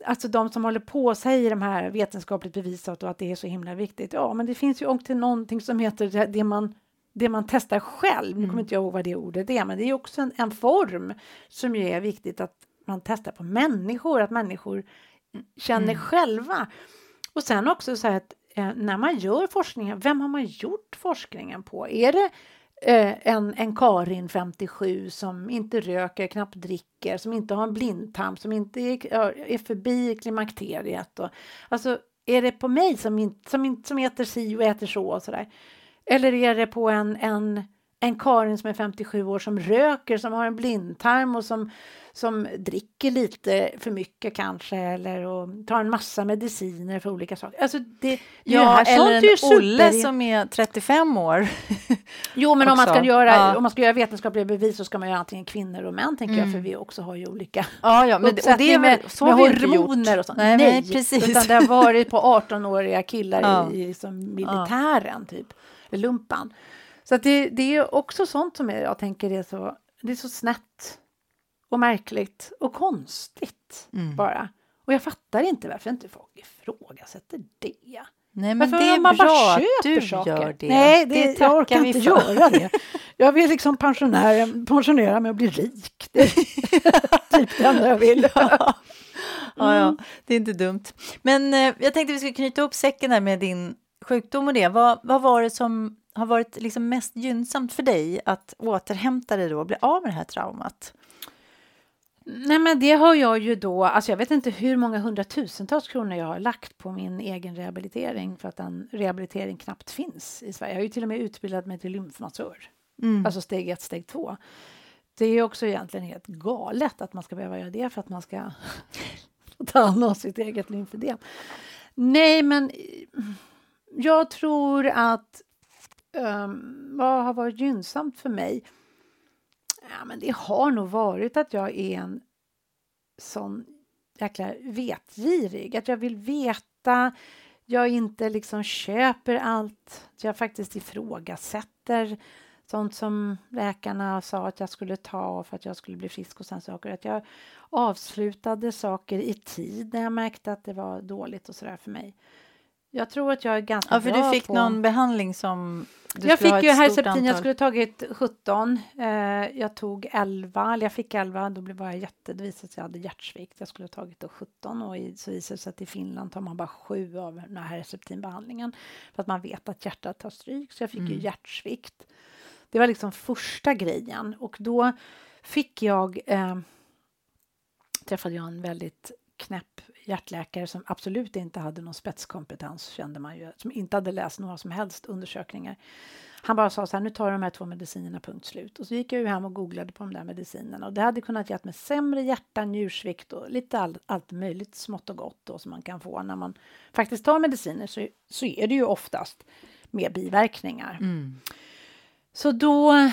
Alltså de som håller på och säger de här vetenskapligt bevisat och att det är så himla viktigt. Ja, men det finns ju också någonting som heter det man, det man testar själv. Nu kommer mm. inte jag ihåg vad det ordet är, men det är också en, en form som ju är viktigt att man testar på människor, att människor känner Mm. själva. Och sen också så här att eh, när man gör forskningen, vem har man gjort forskningen på? Är det eh, en, en Karin 57 som inte röker, knappt dricker, som inte har en blindtarm, som inte är, är förbi klimakteriet? Och, alltså, är det på mig som, in, som, in, som äter si och äter så och sådär? Eller är det på en, en, en Karin som är 57 år som röker, som har en blindtarm och som, som dricker lite för mycket kanske eller och tar en massa mediciner för olika saker. Alltså det, det är Ja, är eller en Olle super- som är 35 år. *laughs* Jo, men om man, ska göra, Ja. om man ska göra vetenskapliga bevis så ska man göra antingen kvinnor och män, tänker jag, Mm. för vi också har ju olika Ja, ja, men det, och det är med, så med hormoner och sånt. Nej, nej, precis. Utan det har varit på 18-åriga killar Ja. i, i liksom militären, typ, lumpan. Så att det, det är också sånt som jag, jag tänker är så, det är så snett och märkligt och konstigt Mm. bara. Och jag fattar inte varför inte folk ifrågasätter det. Nej, men Varför det är man bara bra att köper du saker? gör det. Nej, det, jag tackar orkar inte för. göra det. Jag vill liksom pensionera, pensionera mig och bli rik. Det är *laughs* typ det enda jag vill. Ja, ja, Mm. det är inte dumt. Men eh, jag tänkte vi skulle knyta upp säcken här med din sjukdom och det. Vad, vad var det som har varit liksom mest gynnsamt för dig att återhämta dig då och bli av med det här traumat? Nej, men det har jag ju då, alltså jag vet inte hur många hundratusentals kronor jag har lagt på min egen rehabilitering för att en rehabilitering knappt finns i Sverige. Jag har ju till och med utbildat mig till lymfmassör, Mm. alltså steg ett, steg två. Det är ju också egentligen helt galet att man ska behöva göra det för att man ska *laughs* ta hand om sitt eget lymfödem. Nej, men jag tror att um, vad har varit gynnsamt för mig? Ja, men det har nog varit att jag är en sån jäkla vetgirig. Att jag vill veta. Jag inte liksom köper allt. Jag faktiskt ifrågasätter sånt som läkarna sa att jag skulle ta för att jag skulle bli frisk och sen saker. Att jag avslutade saker i tid när jag märkte att det var dåligt och sådär för mig. Jag tror att jag är ganska Ja, för bra du fick på... någon behandling som du jag fick ju herceptin, jag skulle tagit 17. Eh, jag tog 11, eller jag fick 11, då blev jag jätte, det visade sig att jag hade hjärtsvikt. Jag skulle ha tagit då 17 och i, så visade det sig att i Finland tar man bara 7 av den här herceptinbehandlingen för att man vet att hjärtat tar stryk. Så jag fick ju Mm. hjärtsvikt. Det var liksom första grejen och då fick jag eh, träffade jag en väldigt knäpp hjärtläkare som absolut inte hade någon spetskompetens, kände man ju, som inte hade läst några som helst undersökningar. Han bara sa så här, nu tar du de här två medicinerna, punkt slut. Och så gick jag ju hem och googlade på de där medicinerna och det hade kunnat gett mig sämre hjärta, njursvikt och lite all, allt möjligt smått och gott då som man kan få när man faktiskt tar mediciner så, så är det ju oftast med biverkningar. Mm. Så då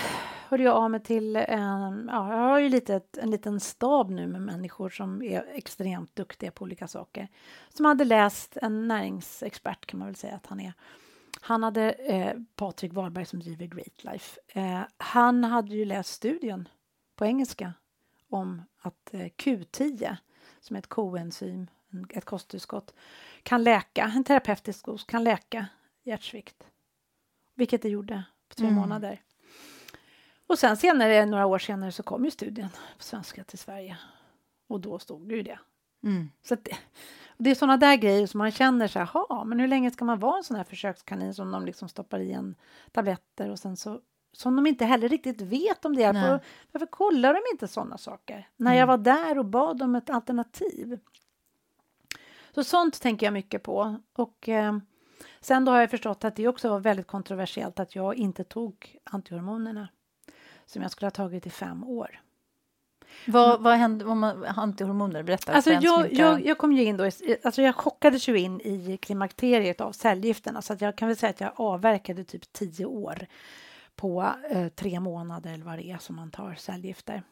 hörde jag av mig till en, ja, jag har ju lite, en liten stab nu med människor som är extremt duktiga på olika saker. Som hade läst, en näringsexpert kan man väl säga att han är. Han hade, eh, Patrik Wahlberg som driver Great Life, eh, han hade ju läst studien på engelska om att eh, Q10, som är ett koenzym, en- ett kosttillskott, kan läka, en terapeutisk dos kan läka hjärtsvikt. Vilket det gjorde på tre Mm. månader. Och sen senare, några år senare, så kom ju studien på svenska till Sverige. Och då stod det ju det. Mm. Så det, det är sådana där grejer som man känner så här, "Ha, men hur länge ska man vara en sån här försökskanin som de liksom stoppar i en tabletter och sen så som de inte heller riktigt vet om det är. Nej. Varför, kollar de inte sådana saker? När jag Mm. var där och bad om ett alternativ. Så sånt tänker jag mycket på. Och eh, sen då har jag förstått att det också var väldigt kontroversiellt att jag inte tog antihormonerna som jag skulle ha tagit i fem år. Vad, vad hände om man antihormoner? Berätta. Alltså jag, jag, jag kom ju in då, alltså jag chockades ju in i klimakteriet av cellgifterna så att jag kan väl säga att jag avverkade typ tio år på eh, tre månader eller vad det är som man tar cellgifter.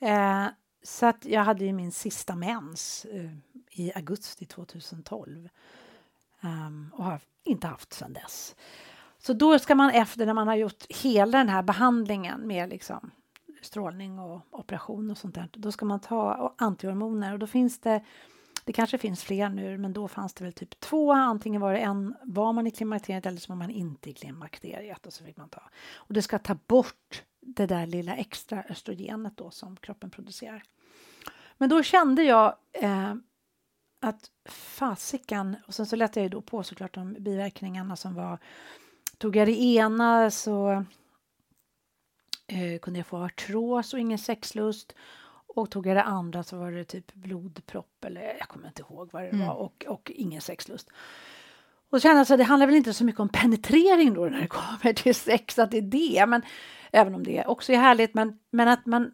Eh, så att jag hade ju min sista mens eh, i augusti 2012 Ehm, och har inte haft sedan dess. Så då ska man efter när man har gjort hela den här behandlingen med liksom strålning och operation och sånt där, då ska man ta antihormoner och då finns det det kanske finns fler nu, men då fanns det väl typ två. Antingen var det en, var man i klimakteriet eller så var man inte i klimakteriet och så fick man ta. Och det ska ta bort det där lilla extra östrogenet då som kroppen producerar. Men då kände jag eh, att fasiken, och sen så lät jag ju då på såklart de biverkningarna som var, tog jag det ena så eh, kunde jag få artros och ingen sexlust och tog jag det andra så var det typ blodpropp eller jag kommer inte ihåg vad det mm. var och, och ingen sexlust. Och kände att det handlar väl inte så mycket om penetrering då när det kommer till sex, att det är det, men även om det också är härligt, men, men att man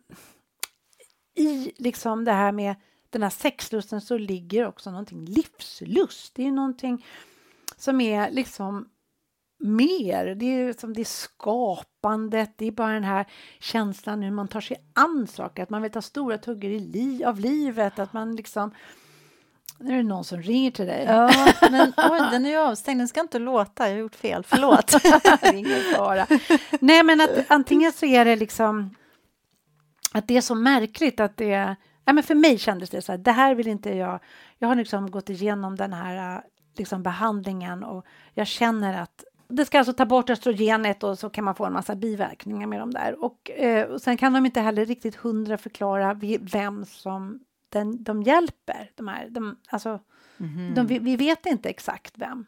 i liksom det här med den här sexlusten så ligger också någonting livslust. Det är någonting som är liksom mer. Det är, som det är skapandet, det är bara den här känslan hur man tar sig an saker, att man vill ta stora tuggor i li av livet, att man liksom nu är det någon som ringer till dig. Ja, men oj, den är ju avstängd. Den ska inte låta. Jag har gjort fel. Förlåt. *laughs* Fara. Nej, men att antingen så är det liksom att det är så märkligt att det är... Ja, men för mig kändes det så här, det här vill inte jag... Jag har liksom gått igenom den här liksom behandlingen och jag känner att det ska alltså ta bort östrogenet och så kan man få en massa biverkningar med de där. Och, eh, och sen kan de inte heller riktigt hundra förklara vem som den, de hjälper. De här, de, alltså, mm. de, vi, vi, vet inte exakt vem.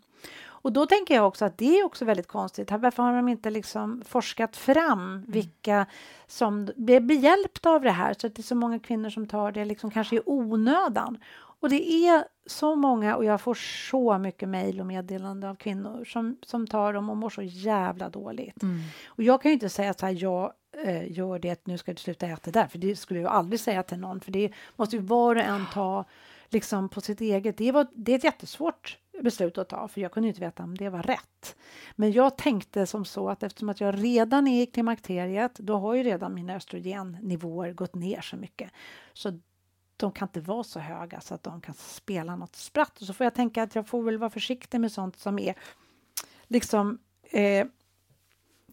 Och då tänker jag också att det är också väldigt konstigt. Varför har de inte liksom forskat fram mm. vilka som blir behjälpta av det här så att det är så många kvinnor som tar det liksom kanske i onödan. Och det är så många och jag får så mycket mejl och meddelande av kvinnor som, som tar dem och mår så jävla dåligt. Mm. Och jag kan ju inte säga så här, jag eh, gör det, nu ska du sluta äta det där, för det skulle jag aldrig säga till någon, för det måste ju var och en ta liksom på sitt eget. Det, var, det är ett jättesvårt beslut att ta, för jag kunde inte veta om det var rätt. Men jag tänkte som så att eftersom att jag redan är i klimakteriet, då har ju redan mina östrogennivåer gått ner så mycket. Så de kan inte vara så höga så att de kan spela något spratt. Och så får jag tänka att jag får väl vara försiktig med sånt som är liksom eh,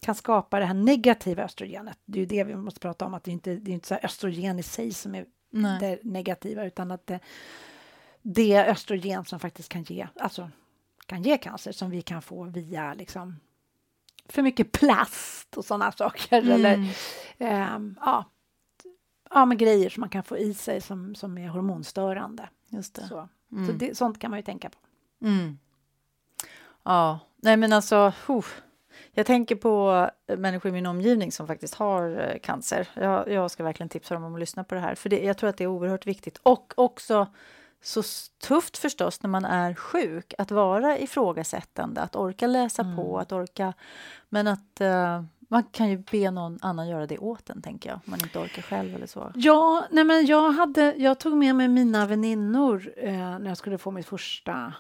kan skapa det här negativa östrogenet. Det är ju det vi måste prata om, att det är inte det är inte så östrogen i sig som är Nej. det negativa, utan att det, det är östrogen som faktiskt kan ge, alltså, kan ge cancer, som vi kan få via liksom, för mycket plast och sådana saker. Mm. Eller, um, ja, ja, men grejer som man kan få i sig som, som är hormonstörande. Just det. Så, mm. så det, sånt kan man ju tänka på. Mm. Ja, nej men alltså... Uh. Jag tänker på människor i min omgivning som faktiskt har eh, cancer. Jag, jag ska verkligen tipsa dem om att lyssna på det här, för det, jag tror att det är oerhört viktigt. Och också så tufft förstås när man är sjuk att vara ifrågasättande, att orka läsa mm. på, att orka... Men att uh, man kan ju be någon annan göra det åt en, tänker jag, om man inte orkar själv eller så. Ja, nej men jag, hade, jag tog med mig mina väninnor eh, när jag skulle få mitt första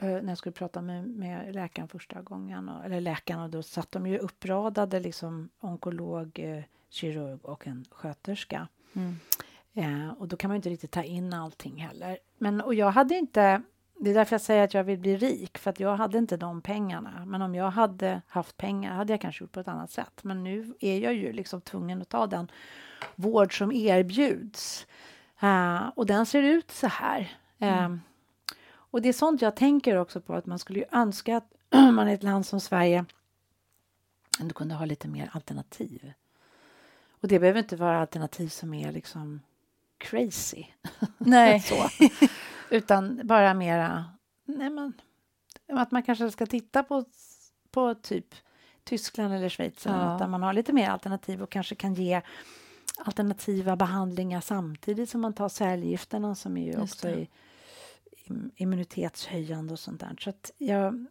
eh, när jag skulle prata med, med läkaren första gången, och, eller läkaren, och då satt de ju uppradade, liksom onkolog, eh, kirurg och en sköterska. Mm. Eh, och då kan man inte riktigt ta in allting heller. Men, och jag hade inte det är därför jag säger att jag vill bli rik, för att jag hade inte de pengarna. Men om jag hade haft pengar hade jag kanske gjort på ett annat sätt. Men nu är jag ju liksom tvungen att ta den vård som erbjuds. Uh, och den ser ut så här. Mm. Uh, och det är sånt jag tänker också på, att man skulle ju önska att *clears throat* man i ett land som Sverige ändå kunde ha lite mer alternativ. Och det behöver inte vara alternativ som är liksom crazy. *laughs* Nej. så. *laughs* Utan bara mera... Nej men, att man kanske ska titta på, på typ Tyskland eller Schweiz ja. där man har lite mer alternativ och kanske kan ge alternativa behandlingar samtidigt som man tar cellgifterna som är ju också är immunitetshöjande och sånt där. Så att jag,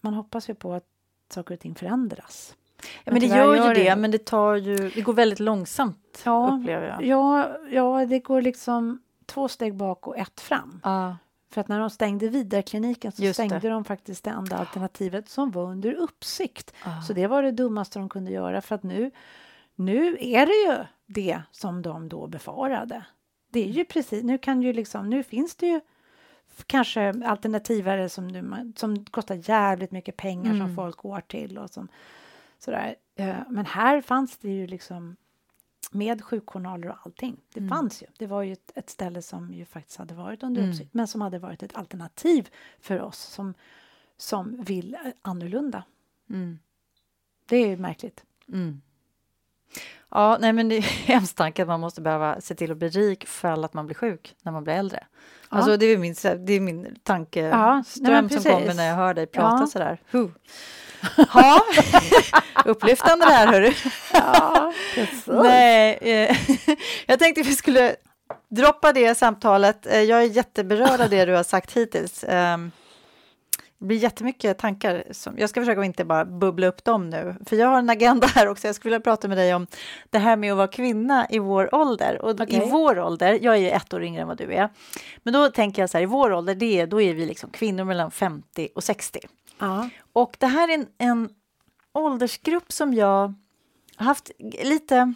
man hoppas ju på att saker och ting förändras. Ja, men det gör ju det, det, men det tar ju, det går väldigt långsamt ja, upplever jag. Ja, ja, det går liksom två steg bak och ett fram. Uh. För att när de stängde Vidarkliniken så Just stängde det. de faktiskt det enda alternativet som var under uppsikt. Uh. Så det var det dummaste de kunde göra för att nu, nu är det ju det som de då befarade. Det är ju precis, nu kan ju liksom, nu finns det ju kanske alternativare som, som kostar jävligt mycket pengar mm. som folk går till och som sådär. Eh, men här fanns det ju liksom med sjukjournaler och allting. Det mm. fanns ju. Det var ju ett, ett, ställe som ju faktiskt hade varit under mm. uppsikt men som hade varit ett alternativ för oss som, som vill annorlunda. Mm. Det är ju märkligt. Mm. Ja, nej men det är *laughs* hemskt tanke att man måste behöva se till att bli rik för att man blir sjuk när man blir äldre. Ja. Alltså det är min, det är min tankeström ja, som kommer när jag hör dig prata ja. sådär. Huh. *laughs* Ja, *laughs* upplyftande det här hörru. Ja, Nej, eh, jag tänkte vi skulle droppa det samtalet. Eh, jag är jätteberörd av det du har sagt hittills. Ehm, det blir jättemycket tankar. Som, jag ska försöka inte bara bubbla upp dem nu, för jag har en agenda här också. Jag skulle vilja prata med dig om det här med att vara kvinna i vår ålder. Och okay. i vår ålder, jag är ett år yngre än vad du är, men då tänker jag så här, i vår ålder, det är, då är vi liksom kvinnor mellan 50 och 60. Ja. Och det här är en, en åldersgrupp som jag har haft lite,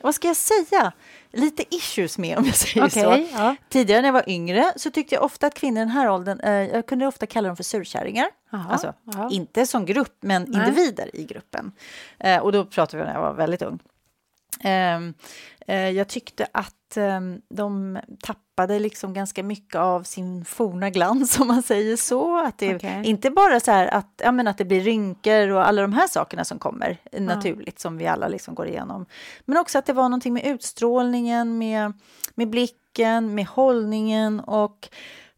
vad ska jag säga? lite issues med om jag säger okay, så. Ja. Tidigare när jag var yngre så tyckte jag ofta att kvinnor i den här åldern, eh, jag kunde ofta kalla dem för surkärringar. Aha, alltså, aha. inte som grupp, men Nej. individer i gruppen. Eh, och då pratar vi när jag var väldigt ung. Ehm, eh, jag tyckte att ehm, de tappade liksom ganska mycket av sin forna glans, *laughs* om man säger så. Att det okay. Inte bara så att, ja, men att det blir rynkor och alla de här sakerna som kommer ja. naturligt, som vi alla liksom går igenom. Men också att det var någonting med utstrålningen, med, med blicken, med hållningen och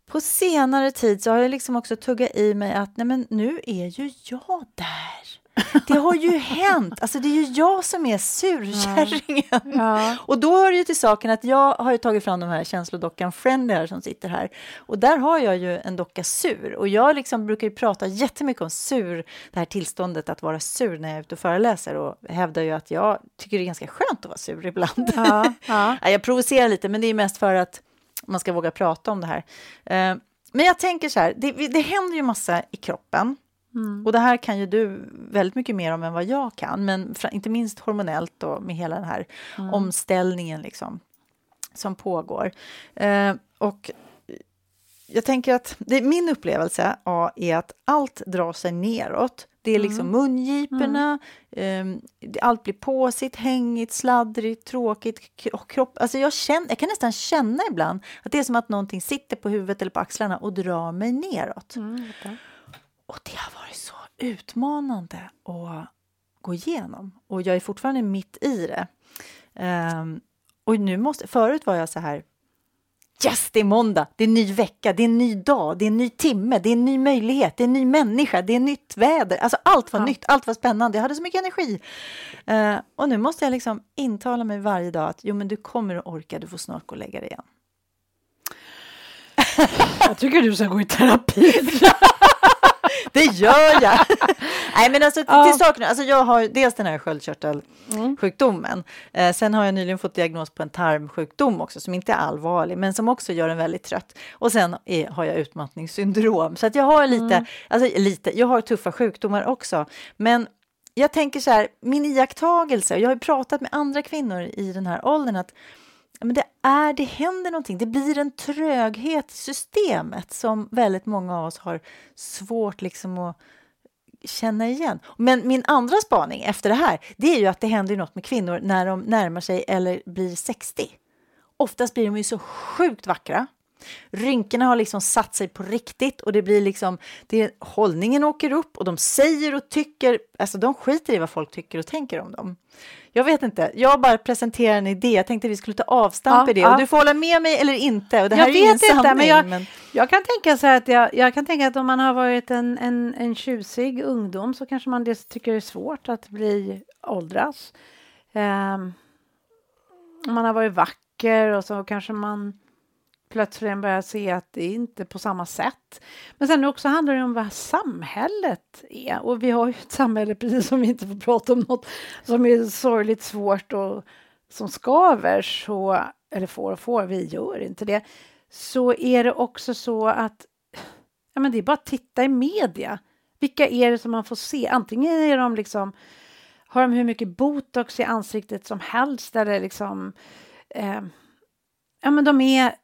på senare tid så har jag liksom också tuggat i mig att nej men nu är ju jag där. Det har ju hänt. Alltså det är ju jag som är surkärringen. Ja. Och då hör ju till saken att jag har ju tagit fram de här känslodockan Friendly här som sitter här. Och där har jag ju en docka sur. Och jag liksom brukar ju prata jättemycket om sur, det här tillståndet att vara sur när jag är ute och föreläser och hävdar ju att jag tycker det är ganska skönt att vara sur ibland. Ja. Ja. *laughs* jag provocerar lite, men det är mest för att man ska våga prata om det här. Eh, men jag tänker så här, det, det händer ju massa i kroppen. Mm. Och det här kan ju du väldigt mycket mer om än vad jag kan, men inte minst hormonellt och med hela den här mm. omställningen liksom, som pågår. Eh, och jag tänker att det, min upplevelse ja, är att allt drar sig neråt. Det är liksom mm. mungiporna, mm. eh, allt blir påsigt, hängigt, sladdrigt, tråkigt. Kropp, alltså jag, känner, jag kan nästan känna ibland att det är som att någonting sitter på huvudet eller på axlarna och drar mig neråt. Mm. Och det har varit så utmanande att gå igenom. Och jag är fortfarande mitt i det. Um, och nu måste, förut var jag så här Yes, det är måndag, det är en ny vecka, det är en ny dag, det är en ny timme, det är en ny möjlighet, det är en ny människa, det är nytt väder. Alltså allt var ja. nytt, allt var spännande, jag hade så mycket energi. Uh, och nu måste jag liksom intala mig varje dag att jo, men du kommer att orka, du får snart gå och lägga dig igen. jag tycker du ska gå i terapi. *laughs* *laughs* *laughs* det gör jag! *laughs* Nej, men alltså, ja. till saken, alltså jag har dels den här sköldkörtelsjukdomen. Mm. Eh, sen har jag nyligen fått diagnos på en tarmsjukdom också som inte är allvarlig, men som också gör en väldigt trött. Och sen är, har jag utmattningssyndrom, så att jag har lite, mm. alltså lite, jag har tuffa sjukdomar också. Men jag tänker så här, min iakttagelse, jag har pratat med andra kvinnor i den här åldern, att men det, är, det händer någonting. Det blir en tröghet i systemet som väldigt många av oss har svårt liksom att känna igen. Men min andra spaning efter det här, det är ju att det händer något med kvinnor när de närmar sig eller blir 60. Oftast blir de ju så sjukt vackra. Rynkorna har liksom satt sig på riktigt och det blir liksom, det, hållningen åker upp och de säger och tycker, alltså de skiter i vad folk tycker och tänker om dem. Jag vet inte, jag bara presenterar en idé. Jag tänkte att vi skulle ta avstamp ja, i det. Ja. Och du får hålla med mig eller inte. Och det här jag är vet inte, men, jag, men jag, kan tänka så att jag, jag, kan tänka att om man har varit en, en, en tjusig ungdom så kanske man det tycker det är svårt att bli åldras. Um, om man har varit vacker och så kanske man plötsligt börjar se att det inte är på samma sätt. Men sen också handlar det om vad samhället är. Och vi har ju ett samhälle, precis som vi inte får prata om något som är sorgligt svårt och som skaver, så, eller får och får, vi gör inte det. Så är det också så att ja, men det är bara att titta i media. Vilka är det som man får se? Antingen är de liksom har de hur mycket botox i ansiktet som helst eller liksom eh, ja, men de är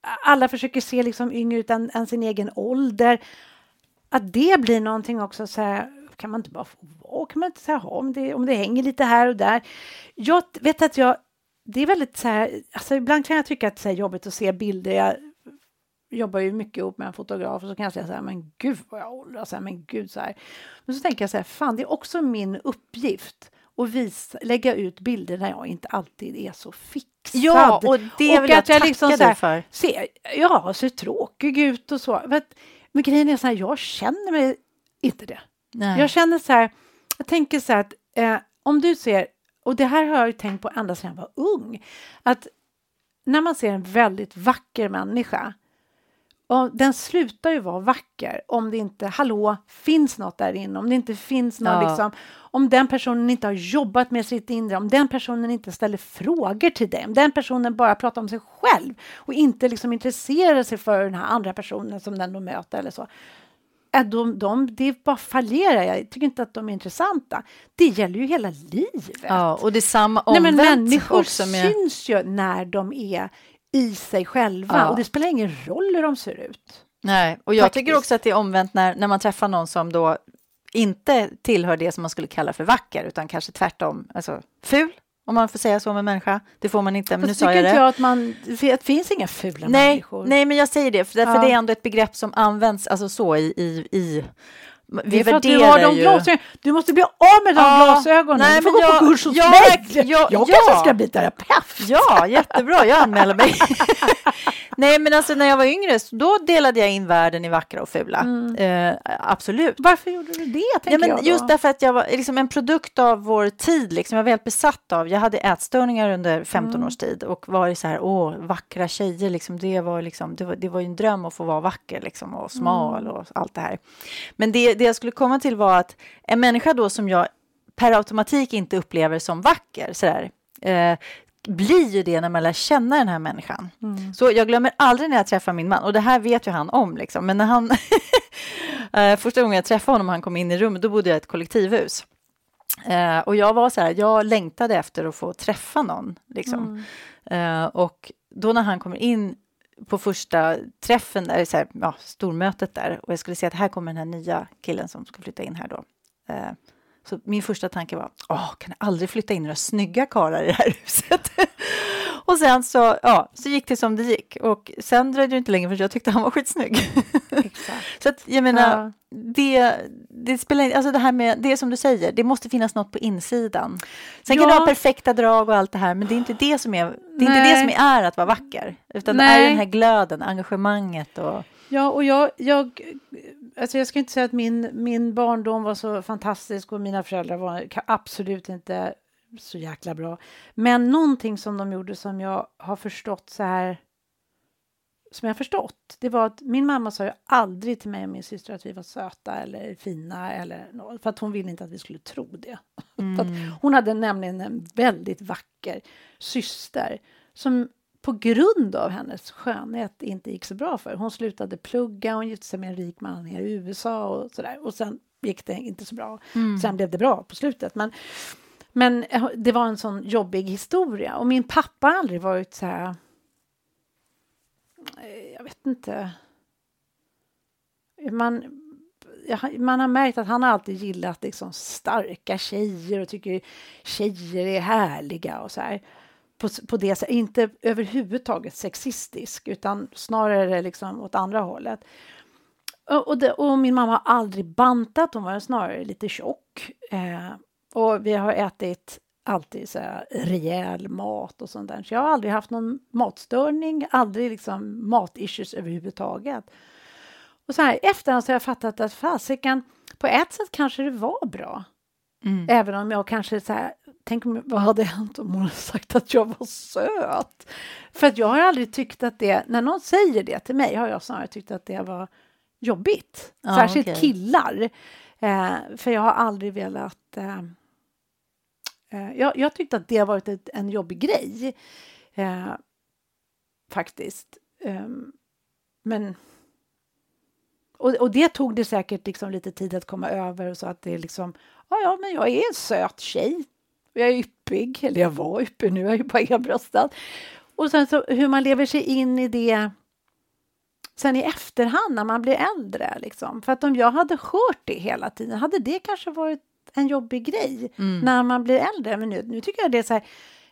alla försöker se liksom yngre ut än, än, sin egen ålder. Att det blir någonting också så här, kan man inte bara få vara? Kan man inte säga om det, om det hänger lite här och där? Jag vet att jag, det är väldigt så här, alltså ibland kan jag tycka att det är jobbigt att se bilder. Jag jobbar ju mycket ihop med en fotograf och så kan jag säga så här, men gud vad jag åldras, men gud så här. Men så tänker jag så här, fan det är också min uppgift och visa, lägga ut bilder när jag inte alltid är så fixad. Ja, och det Och vill jag att jag liksom dig för. Se, ja, ser tråkig ut och så. Men, men grejen är så här, jag känner mig inte det. Nej. Jag känner så här, jag tänker så här att eh, om du ser, och det här har jag tänkt på ända sedan jag var ung, att när man ser en väldigt vacker människa och den slutar ju vara vacker om det inte, hallå, finns något där inne, om det inte finns något Ja. liksom, om den personen inte har jobbat med sitt inre, om den personen inte ställer frågor till dig, om den personen bara pratar om sig själv och inte liksom intresserar sig för den här andra personen som den då möter eller så. Äh, de, de, det bara fallerar. Jag tycker inte att de är intressanta. Det gäller ju hela livet. Ja, och det är samma Nej, omvänt men människor också med... syns ju när de är i sig själva Ja. och det spelar ingen roll hur de ser ut. Nej, och jag tycker Faktiskt. också att det är omvänt när, när man träffar någon som då inte tillhör det som man skulle kalla för vacker, utan kanske tvärtom, alltså ful, om man får säga så med människa. Det får man inte, men nu sa tycker jag inte det. jag att man, det finns inga fula Nej, människor. nej, men jag säger det, för, Ja. det är ändå ett begrepp som används alltså så i... i, i vi för att du har de ju... glasögonen. Du måste bli av med de Ja, glasögonen. nej, du får gå på jag- kurs hos jag- mig. jag- jag ja. kanske ska bli terapeut. Ja, jättebra, jag anmäler mig. *laughs* Nej, men alltså när jag var yngre, så då delade jag in världen i vackra och fula. Eh, absolut. Varför gjorde du det, Ja, men jag då? just därför att jag var liksom en produkt av vår tid. Liksom, jag var helt besatt av. Jag hade ätstörningar under 15 Mm. års tid och var så här, åh, vackra tjejer. Liksom, det, var liksom, det, var, det var ju en dröm att få vara vacker liksom, och smal Mm. och allt det här. Men det, det jag skulle komma till var att en människa då som jag per automatik inte upplever som vacker, så där, eh, blir ju det när man lär känna den här människan. Mm. Så jag glömmer aldrig när jag träffar min man, och det här vet ju han om, liksom. men när han *laughs* Eh, första gången jag träffade honom, han kom in i rummet, då bodde jag i ett kollektivhus. Eh, och jag var så här, jag längtade efter att få träffa någon. Liksom. Mm. Eh, och då när han kommer in på första träffen, där, så här, ja, stormötet där, och jag skulle säga att här kommer den här nya killen som ska flytta in här då. Eh, så min första tanke var, åh, kan jag aldrig flytta in några snygga karlar i det här huset? *laughs* och sen så, ja, så gick det som det gick. Och sen dröjde det inte länge för jag tyckte han var skitsnygg. Exakt. *laughs* så att, jag menar, Ja. det, det spelar in- alltså det här med, det som du säger, det måste finnas något på insidan. Sen kan Ja. du ha perfekta drag och allt det här, men det är inte det som är, det är, inte det som är att vara vacker, utan det Nej. är den här glöden, engagemanget och... Ja, och jag, jag, alltså jag ska inte säga att min, min barndom var så fantastisk och mina föräldrar var absolut inte så jäkla bra. Men någonting som de gjorde som jag har förstått så här som jag förstått, det var att min mamma sa ju aldrig till mig och min syster att vi var söta eller fina eller något, för att hon ville inte att vi skulle tro det. *laughs* Att hon hade nämligen en väldigt vacker syster som på grund av hennes skönhet inte gick så bra för. Hon slutade plugga, hon gifte sig med en rik man i USA och sådär. Och sen gick det inte så bra. Sen blev det bra på slutet. Men, men eh, det var en sån jobbig historia. Och min pappa har aldrig varit så här... Eh, jag vet inte. Man, man har märkt att han har alltid gillat liksom starka tjejer och tycker tjejer är härliga och så här. På, på det sättet, inte överhuvudtaget sexistisk utan snarare liksom åt andra hållet. Och, och, det, och min mamma har aldrig bantat, hon var snarare lite tjock. Eh, och vi har ätit alltid så här rejäl mat och sånt där. Så jag har aldrig haft någon matstörning, aldrig liksom matissues överhuvudtaget. Och så här efterhand så har jag fattat att fasiken, på ett sätt kanske det var bra. Mm. Även om jag kanske så här, tänk om, vad hade hänt om hon hade sagt att jag var söt? För att jag har aldrig tyckt att det, när någon säger det till mig har jag snarare tyckt att det var jobbigt. Ja, Särskilt okej. killar. Eh, för jag har aldrig velat... Eh, Eh, jag, jag tyckte att det har varit ett, en jobbig grej. Eh, faktiskt. Eh, men... Och, och det tog det säkert liksom lite tid att komma över och så att det är liksom, ja, ja, men jag är en söt tjej. Jag är yppig, eller jag var yppig, nu är jag ju bara enbröstad. Och sen så hur man lever sig in i det sen i efterhand när man blir äldre. Liksom. För att om jag hade hört det hela tiden hade det kanske varit en jobbig grej när man blir äldre. Men nu, nu tycker jag det är så här,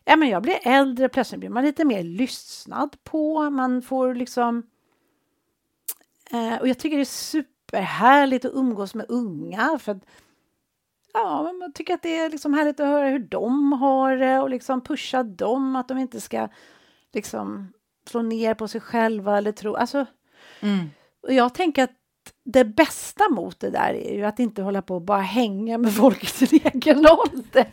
ja men jag blir äldre, plötsligt blir man lite mer lyssnad på, man får liksom Eh, och jag tycker det är superhärligt att umgås med unga. För att, ja, man tycker att det är liksom härligt att höra hur de har det och liksom pusha dem, att de inte ska liksom slå ner på sig själva eller tro... Alltså, Mm. och jag tänker att det bästa mot det där är ju att inte hålla på och bara hänga med folk i sin egen ålder.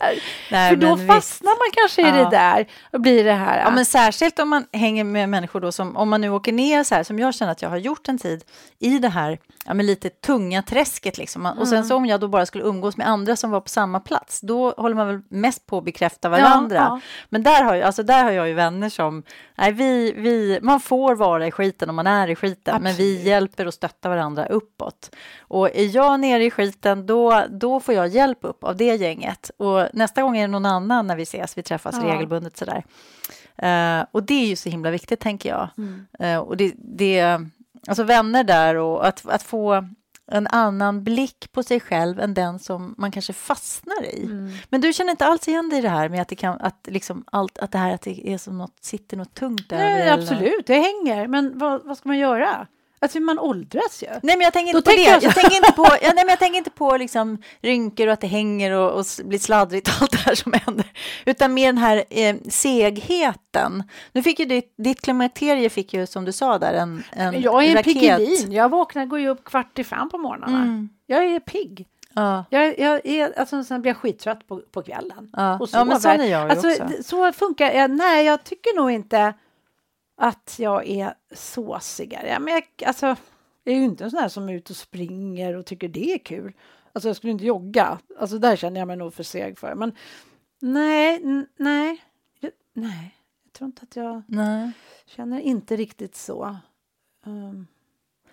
Nej, För då men visst. fastnar man kanske i Ja. det där och blir det här... Ja, men särskilt om man hänger med människor då som, om man nu åker ner så här, som jag känner att jag har gjort en tid i det här, ja men lite tunga träsket liksom. Och sen så om jag då bara skulle umgås med andra som var på samma plats, då håller man väl mest på att bekräfta varandra. ja. Men där har, jag, alltså där har jag ju vänner som, nej vi, vi, man får vara i skiten om man är i skiten, men vi Absolut. hjälper och stöttar varandra uppåt. Och är jag nere i skiten, då, då får jag hjälp upp av det gänget. Och nästa gång är det någon annan när vi ses, vi träffas Ja. regelbundet sådär. Eh, och det är ju så himla viktigt, tänker jag. Mm. Eh, och det, det, alltså vänner där och att, att få en annan blick på sig själv än den som man kanske fastnar i. Mm. Men du känner inte alls igen dig i det här med att det kan, att liksom allt, att det här att det är som något, sitter något tungt över? Nej, absolut, det hänger. Men vad, vad ska man göra? Alltså man åldras ju. Nej, men jag tänker Då inte på tänker det. jag så- Jag tänker inte på, ja, nej, men jag tänker inte på liksom rynkor och att det hänger och, och blir sladdrigt allt det här som händer. Utan mer den här eh, segheten. Nu fick ju ditt, ditt klimakterie fick ju som du sa där en, en jag är en raket. piggelin. Jag vaknar, går ju upp kvart i fem på morgnarna. Mm. Jag är pigg. Ja, Jag, jag är, alltså, sen blir jag skittrött på, på kvällen. ja. Och ja, men sån är jag ju Alltså, också. så funkar jag. Nej, jag tycker nog inte att jag är såsigare. Men jag, alltså, jag är ju inte en sån här som är ute och springer och tycker det är kul. Alltså jag skulle inte jogga. Alltså där känner jag mig nog för seg för. Men nej, nej, jag, nej. Jag tror inte att jag Nej. känner inte riktigt så. Um,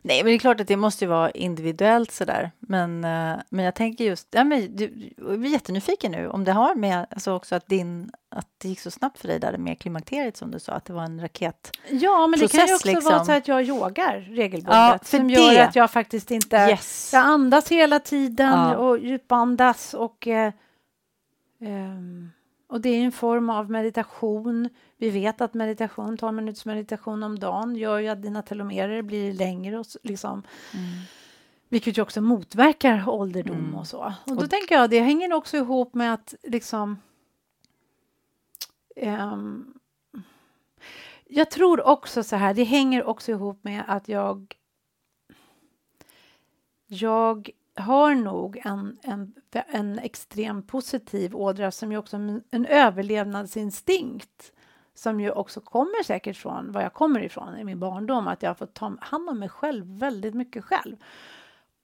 Nej, men det är klart att det måste ju vara individuellt sådär. Men, eh, men jag tänker just, ja, men du, jag är jättenyfiken nu om det har med, alltså också att din, att det gick så snabbt för dig där med klimakteriet som du sa, att det var en raket. ja, men det kan ju också liksom. vara så att jag yogar regelbundet. Ja, för som det- gör att jag faktiskt inte... Yes. Jag andas hela tiden Ja. och djupandas och, eh, ehm, och det är en form av meditation. Vi vet att meditation, 12 minuters meditation om dagen gör ju att dina telomerer blir längre och liksom, Mm. vilket ju också motverkar ålderdom Mm. och så. Och då tänker jag, det hänger också ihop med att liksom ehm, jag tror också så här, det hänger också ihop med att jag jag har nog en, en, en extrem positiv ådra som ju också en överlevnadsinstinkt som ju också kommer säkert från var jag kommer ifrån i min barndom, att jag har fått ta hand om mig själv väldigt mycket själv.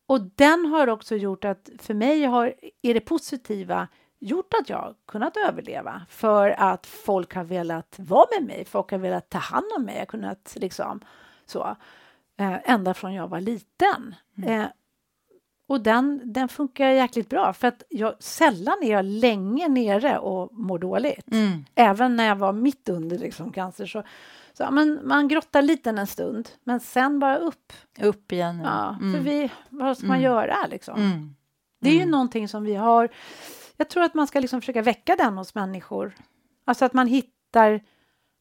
Och den har också gjort att för mig har, är det positiva gjort att jag kunnat överleva för att folk har velat vara med mig, folk har velat ta hand om mig, jag har kunnat liksom så, eh, ända från jag var liten. Eh, och den, den funkar jäkligt bra för att jag, sällan är jag länge nere och mår dåligt. Mm. Även när jag var mitt under liksom, cancer så, så ja, men man grottar lite en stund men sen bara upp. Upp igen. Ja, Mm. För vi, vad ska man Mm. göra liksom? Mm. Det är ju Mm. någonting som vi har. Jag tror att man ska liksom försöka väcka den hos människor. Alltså att man hittar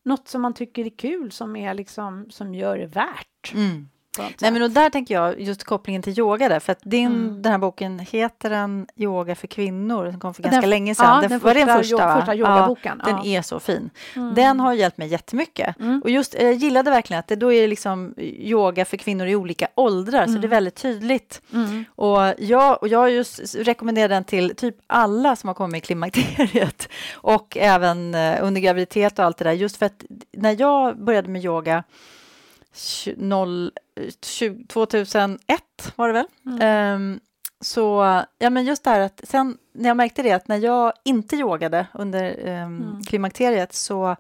något som man tycker är kul som är liksom som gör det värt. Mm. Något Nej, men och där tänker jag just kopplingen till yoga där, för att din, Mm. den här boken heter den Yoga för kvinnor, den kom för Den- ganska länge sedan. ja, den, den var det den första första? va? första yogaboken, Ja, ja. Den är så fin. Mm. Den har hjälpt mig jättemycket. Mm. Och just, jag gillade verkligen att det då är det liksom yoga för kvinnor i olika åldrar, så Mm. det är väldigt tydligt. Mm. Och jag, och jag just rekommenderar den till typ alla som har kommit i klimakteriet och även eh, under graviditet och allt det där. Just för att när jag började med yoga tju- noll- eh, tju- 2001 var det väl? Mm. Ehm, så ja, men just det här att sen när jag märkte det att när jag inte yogade under ehm, Mm. klimakteriet så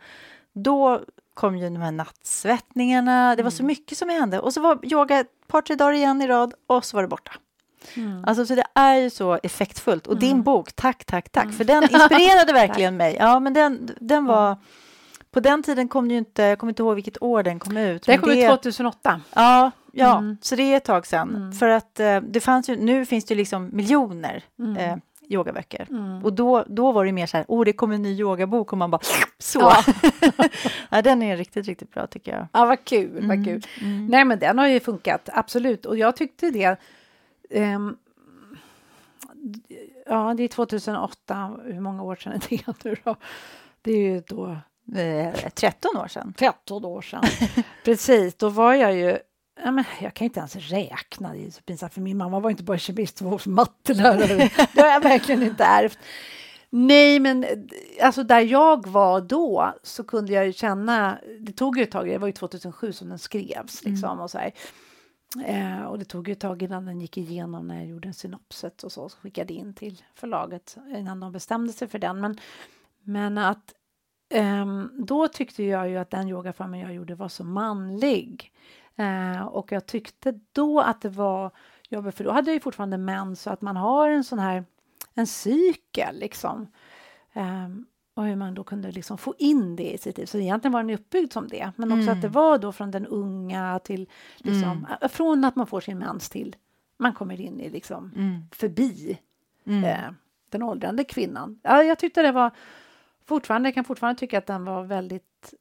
då kom ju de här nattsvettningarna. Det var så Mm. mycket som hände och så var yoga ett par, tre dagar igen i rad och så var det borta. Mm. Alltså, så det är ju så effektfullt. Och din Mm. bok, tack, tack, tack, Mm. för den inspirerade *laughs* verkligen mig. Ja, men den, den var... På den tiden kom det ju inte, jag kommer inte ihåg vilket år den kom ut. Det men kom ut 2008. Ja, ja Mm. så det är ett tag sedan. Mm. För att eh, det fanns ju, nu finns det ju liksom miljoner Mm. eh, yogaböcker. Mm. Och då, då var det mer så här, åh, det kommer en ny yogabok och man bara *laughs* så. Ja. *laughs* Ja. den är riktigt, riktigt bra tycker jag. Ja, vad kul, vad Mm. kul. Mm. Nej, men den har ju funkat, absolut. Och jag tyckte det... ehm, ja, det är 2008. Hur många år sedan är det nu då? Det är ju då... Eh, 13 år sedan. 13 år sedan. *laughs* Precis, då var jag ju Ja, men jag kan inte ens räkna, det är så pinsamt för min mamma var inte bara kemist, hon var också mattelärare. *laughs* det har jag verkligen inte ärvt. Nej, men alltså där jag var då så kunde jag ju känna, det tog ju ett tag, det var ju 2007 som den skrevs liksom mm. och så här. Eh, och det tog ju ett tag innan den gick igenom när jag gjorde en synopset och så, så skickade in till förlaget innan de bestämde sig för den. Men, men att eh, då tyckte jag ju att den yogaformen jag gjorde var så manlig. Eh, och jag tyckte då att det var jobbigt, för då hade jag ju fortfarande män så att man har en sån här en cykel liksom. Um, och hur man då kunde liksom få in det i sitt liv. Så egentligen var den uppbyggd som det, men också mm. att det var då från den unga till liksom, mm. Äh, från att man får sin mens till man kommer in i liksom mm. förbi mm. eh, den åldrande kvinnan. Ja, jag tyckte det var fortfarande, jag kan fortfarande tycka att den var väldigt,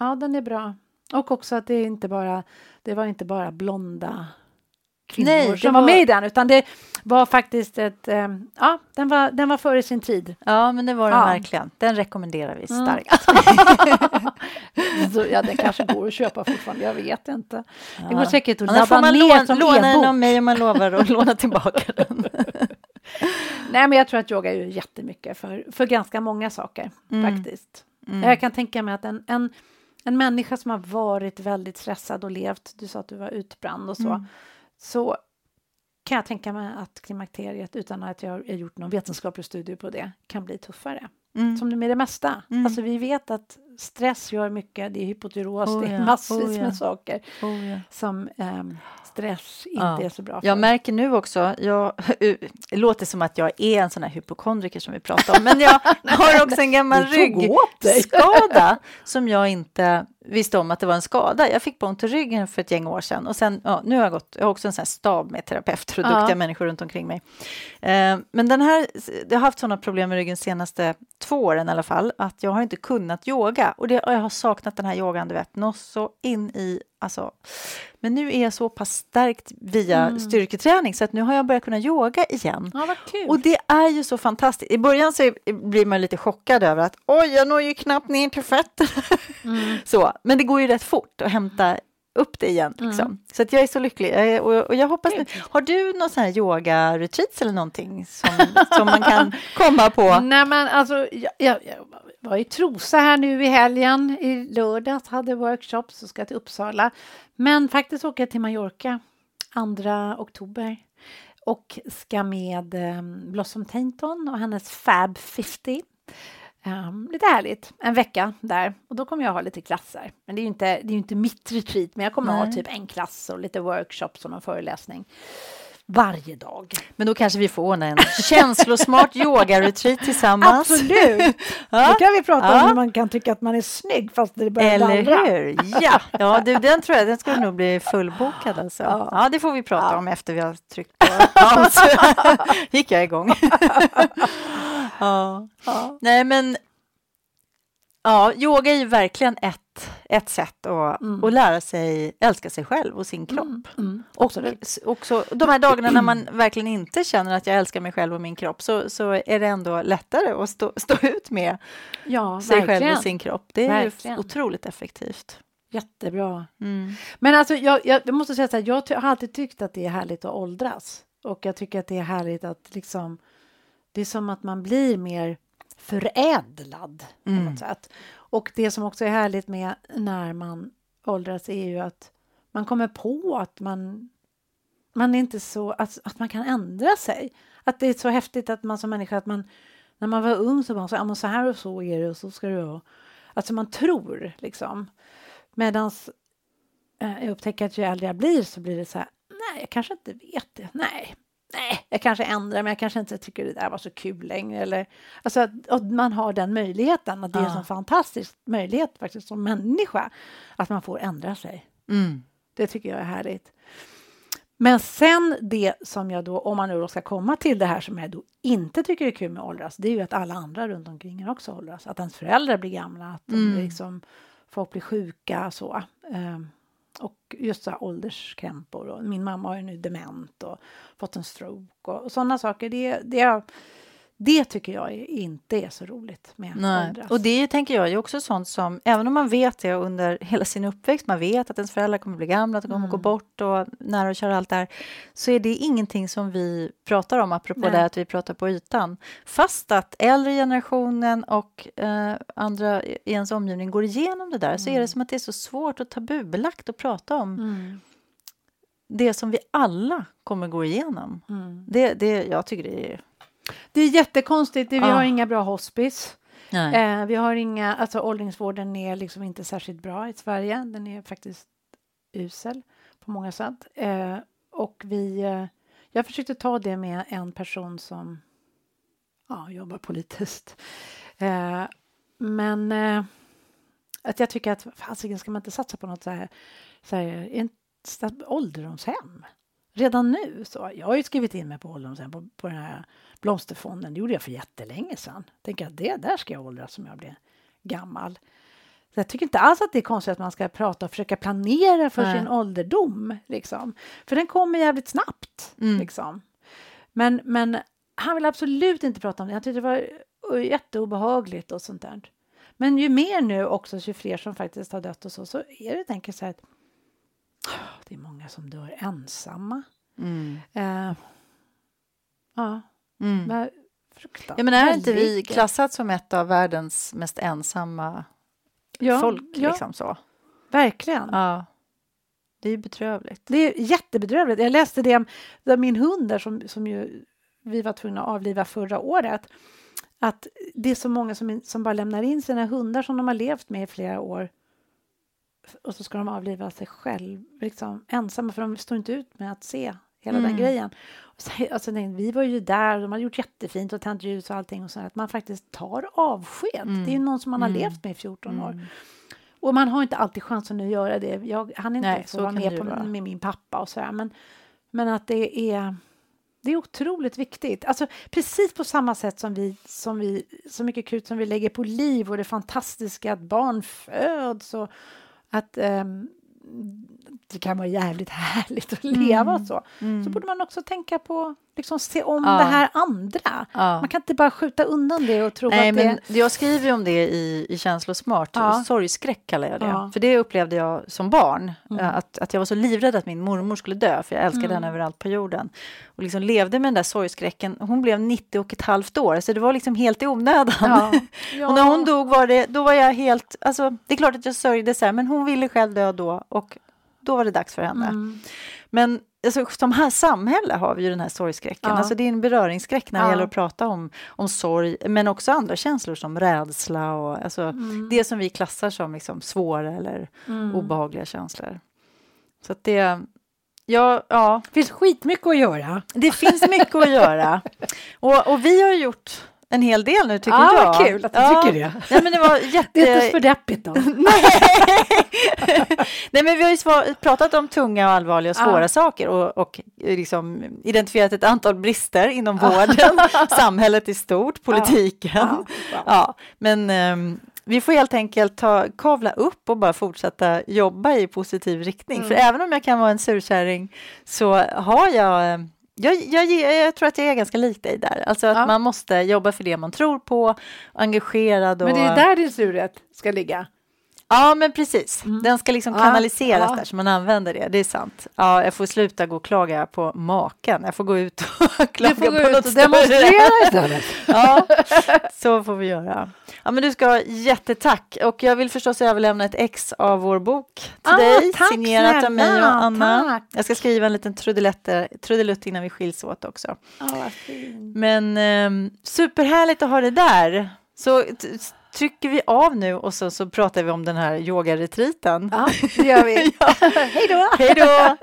ja den är bra. Och också att det inte bara, det var inte bara blonda kvinnor Nej, som var... var med i den, utan det var faktiskt ett... Eh, ja, den var, den var före sin tid. Ja, men det var den ja. verkligen. Den rekommenderar vi mm. starkt. Mm. *laughs* Så, ja, den kanske går att köpa fortfarande, jag vet inte. Ja. Det går säkert att ladda ner låna, som låna den av mig om man lovar att låna tillbaka den. *laughs* *laughs* Nej, men jag tror att yoga är jättemycket för, för ganska många saker, mm. faktiskt. Mm. Jag kan tänka mig att en, en, en människa som har varit väldigt stressad och levt, du sa att du var utbränd och så, mm så kan jag tänka mig att klimakteriet, utan att jag har gjort någon vetenskaplig studie på det, kan bli tuffare. Mm. Som det med det mesta. Mm. Alltså vi vet att stress gör mycket, det är hypotyros, oh, det är massvis oh, ja. med saker oh, ja. som um, stress inte ja. är så bra för. Jag märker nu också, jag, det låter som att jag är en sån här hypokondriker som vi pratar om, men jag *laughs* har också en gammal ryggskada som jag inte visste om att det var en skada. Jag fick ont i ryggen för ett gäng år sedan och sen, ja, nu har jag gått, jag har också en sån stab med terapeuter och duktiga människor runt omkring mig. Eh, men den här, jag har haft sådana problem med ryggen senaste två åren i alla fall, att jag har inte kunnat yoga och, det, och jag har saknat den här yogan, du vet, något så in i Alltså, men nu är jag så pass stärkt via mm. styrketräning så att nu har jag börjat kunna yoga igen. Ja, och det är ju så fantastiskt. I början så blir man lite chockad över att oj, jag når ju knappt ner till fötterna. Mm. *laughs* så, men det går ju rätt fort att hämta upp det igen. Liksom. Mm. Så att jag är så lycklig. Och, och jag hoppas nu, har du någon sån här yoga-retreats eller någonting som, som man kan *laughs* komma på? Nej, men alltså, jag, jag, jag var i Trosa här nu i helgen. I lördags hade workshops och ska till Uppsala. Men faktiskt åker jag till Mallorca 2 oktober och ska med um, Blossom Tainton och hennes Fab 50. Um, lite härligt, en vecka där. Och då kommer jag ha lite klasser. Men det är ju inte, det är inte mitt retreat, men jag kommer Nej. ha typ en klass och lite workshops och en föreläsning varje dag. Men då kanske vi får ordna en känslosmart yoga-retreat tillsammans. Absolut! *laughs* ja. Då kan vi prata ja. om hur man kan tycka att man är snygg fast det börjar Eller dallra. hur! Ja, ja du, den tror jag den skulle nog bli fullbokad. Alltså. Ja. ja, det får vi prata om efter vi har tryckt på paus. *laughs* gick jag igång. *laughs* ja. Nej, men Ja, yoga är ju verkligen ett, ett sätt att, mm. att lära sig älska sig själv och sin kropp. Mm. Mm. Och också, de här dagarna när man verkligen inte känner att jag älskar mig själv och min kropp så, så är det ändå lättare att stå, stå ut med ja, sig verkligen. själv och sin kropp. Det är verkligen. otroligt effektivt. Jättebra. Mm. Men alltså, jag, jag, måste säga så här, jag har alltid tyckt att det är härligt att åldras. Och jag tycker att det är härligt att liksom, det är som att man blir mer förädlad på mm. något sätt. Och det som också är härligt med när man åldras är ju att man kommer på att man, man är inte så, att, att man kan ändra sig. Att det är så häftigt att man som människa, att man när man var ung så var man så, ja, så här och så är det och så ska det vara. Alltså man tror liksom. Medan eh, jag upptäcker att ju äldre jag blir så blir det så här, nej, jag kanske inte vet det. Nej, nej, jag kanske ändrar men jag kanske inte tycker det där var så kul längre. Eller, alltså att, man har den möjligheten, att det är en fantastisk möjlighet faktiskt som människa, att man får ändra sig. Mm. Det tycker jag är härligt. Men sen det som jag då, om man nu då ska komma till det här som jag då inte tycker är kul med åldras, det är ju att alla andra runt omkring en också åldras. Att ens föräldrar blir gamla, att mm. liksom, folk blir sjuka så. Um, och just så här ålderskrämpor. Och min mamma har ju nu dement och fått en stroke och, och sådana saker. Det, det, det tycker jag inte är så roligt med Nej. åldras. Och det tänker jag är också sånt som, även om man vet det under hela sin uppväxt, man vet att ens föräldrar kommer bli gamla, att de kommer Mm. gå bort och nära och kära allt det här, så är det ingenting som vi pratar om, apropå Nej. det att vi pratar på ytan. Fast att äldre generationen och eh, andra i ens omgivning går igenom det där, så är Mm. det som att det är så svårt och tabubelagt att prata om Mm. det som vi alla kommer gå igenom. Mm. Det, det, jag tycker det är... Det är jättekonstigt. Vi Ja. har inga bra hospice. Eh, vi har inga, alltså åldringsvården är liksom inte särskilt bra i Sverige. Den är faktiskt usel på många sätt. Eh, och vi, eh, jag försökte ta det med en person som ja, jobbar politiskt. Eh, men eh, att jag tycker att fasiken ska man inte satsa på något så här, så här ålderdomshem redan nu. Så jag har ju skrivit in mig på ålderdomshem på, på den här Blomsterfonden. Det gjorde jag för jättelänge sedan. Tänker att det där ska jag åldras som jag blir gammal. Så jag tycker inte alls att det är konstigt att man ska prata och försöka planera för Nej. sin ålderdom. Liksom. För den kommer jävligt snabbt. Mm. Liksom. Men, men han vill absolut inte prata om det. Han tyckte det var jätteobehagligt och sånt där. Men ju mer nu också, ju fler som faktiskt har dött och så, så är det enkelt så här att det är många som dör ensamma. Mm. Eh, ja, Mm. men fruktansvärt. Ja, men är inte vi klassat som ett av världens mest ensamma ja, folk? Ja, Liksom så. verkligen. Ja. Det är bedrövligt. Det är jättebedrövligt. Jag läste det om min hund där som, som ju vi var tvungna att avliva förra året. Att det är så många som, som bara lämnar in sina hundar som de har levt med i flera år. Och så ska de avliva sig själv, liksom ensamma, för de står inte ut med att se hela Mm. den grejen. Och så, *laughs* alltså, vi var ju där, och de har gjort jättefint och tänt ljus och allting. Och så, att man faktiskt tar avsked. Mm. Det är ju någon som man har Mm. levt med i 14 år. Mm. Och man har inte alltid chansen att göra det. Jag hann inte Nej, få vara med på, vara. med min pappa och sådär. Men, men att det är, det är otroligt viktigt. Alltså, precis på samma sätt som vi, som vi, så mycket krut som vi lägger på liv och det fantastiska att barn föds och att ehm, det kan vara jävligt *laughs* härligt att leva Mm. så. Mm. Så borde man också tänka på, liksom se om Ja. det här andra. Ja. Man kan inte bara skjuta undan det och tro Nej, att men det... jag skriver om det i, i Känslosmart. Ja. Sorgskräck kallar jag det. Ja. För det upplevde jag som barn. Mm. eh, Att, att jag var så livrädd att min mormor skulle dö, för jag älskade Mm. henne överallt på jorden. Och liksom levde med den där sorgskräcken. Hon blev 90 och ett halvt år, så det var liksom helt i onödan. *laughs* Och när hon dog var det, då var jag helt, alltså det är klart att jag sörjde så här, men hon ville själv dö då och då var det dags för henne. Mm. Men alltså, som här samhälle har vi ju den här sorgskräcken. Ja. Alltså, det är en beröringsskräck när det Ja. gäller att prata om, om sorg, men också andra känslor som rädsla och alltså, Mm. det som vi klassar som liksom svåra eller Mm. obehagliga känslor. Så att det, ja, ja, Det finns skitmycket att göra. det finns mycket att göra. *laughs* Och, och vi har gjort en hel del nu tycker ah, jag. vad kul att du Ja. tycker det. Nej, men det var jätte... Det är inte för deppigt då. *laughs* Nej, men vi har ju svar- pratat om tunga och allvarliga och svåra Ja. saker och, och liksom identifierat ett antal brister inom vården, *laughs* samhället i stort, politiken. Ja, men ehm, vi får helt enkelt ta, kavla upp och bara fortsätta jobba i positiv riktning. För även om jag kan vara en surkärring så har jag eh, jag, jag, jag tror att jag är ganska lik dig där. Alltså att Ja. man måste jobba för det man tror på, engagerad och... Men det är där din surhet ska ligga. Ja, men precis. Den ska liksom kanaliseras ja. där, så man använder det. Det är sant. Ja, jag får sluta gå och klaga på maken. Jag får gå ut och *laughs* klaga Du får gå på ut något och större. demonstrera *laughs* istället. Ja, så får vi göra. Ja, men du ska ha jättetack. Och jag vill förstås överlämna ett ex av vår bok till Ah, dig, tack signerat av mig och snälla, Anna. tack. Jag ska skriva en liten trudelutt- innan vi skiljs åt också. Fint. Men ehm, superhärligt att ha det där. Så trycker vi av nu och så, så pratar vi om den här yogaretriten. Ja, det gör vi. *laughs* Hej då! Hej då!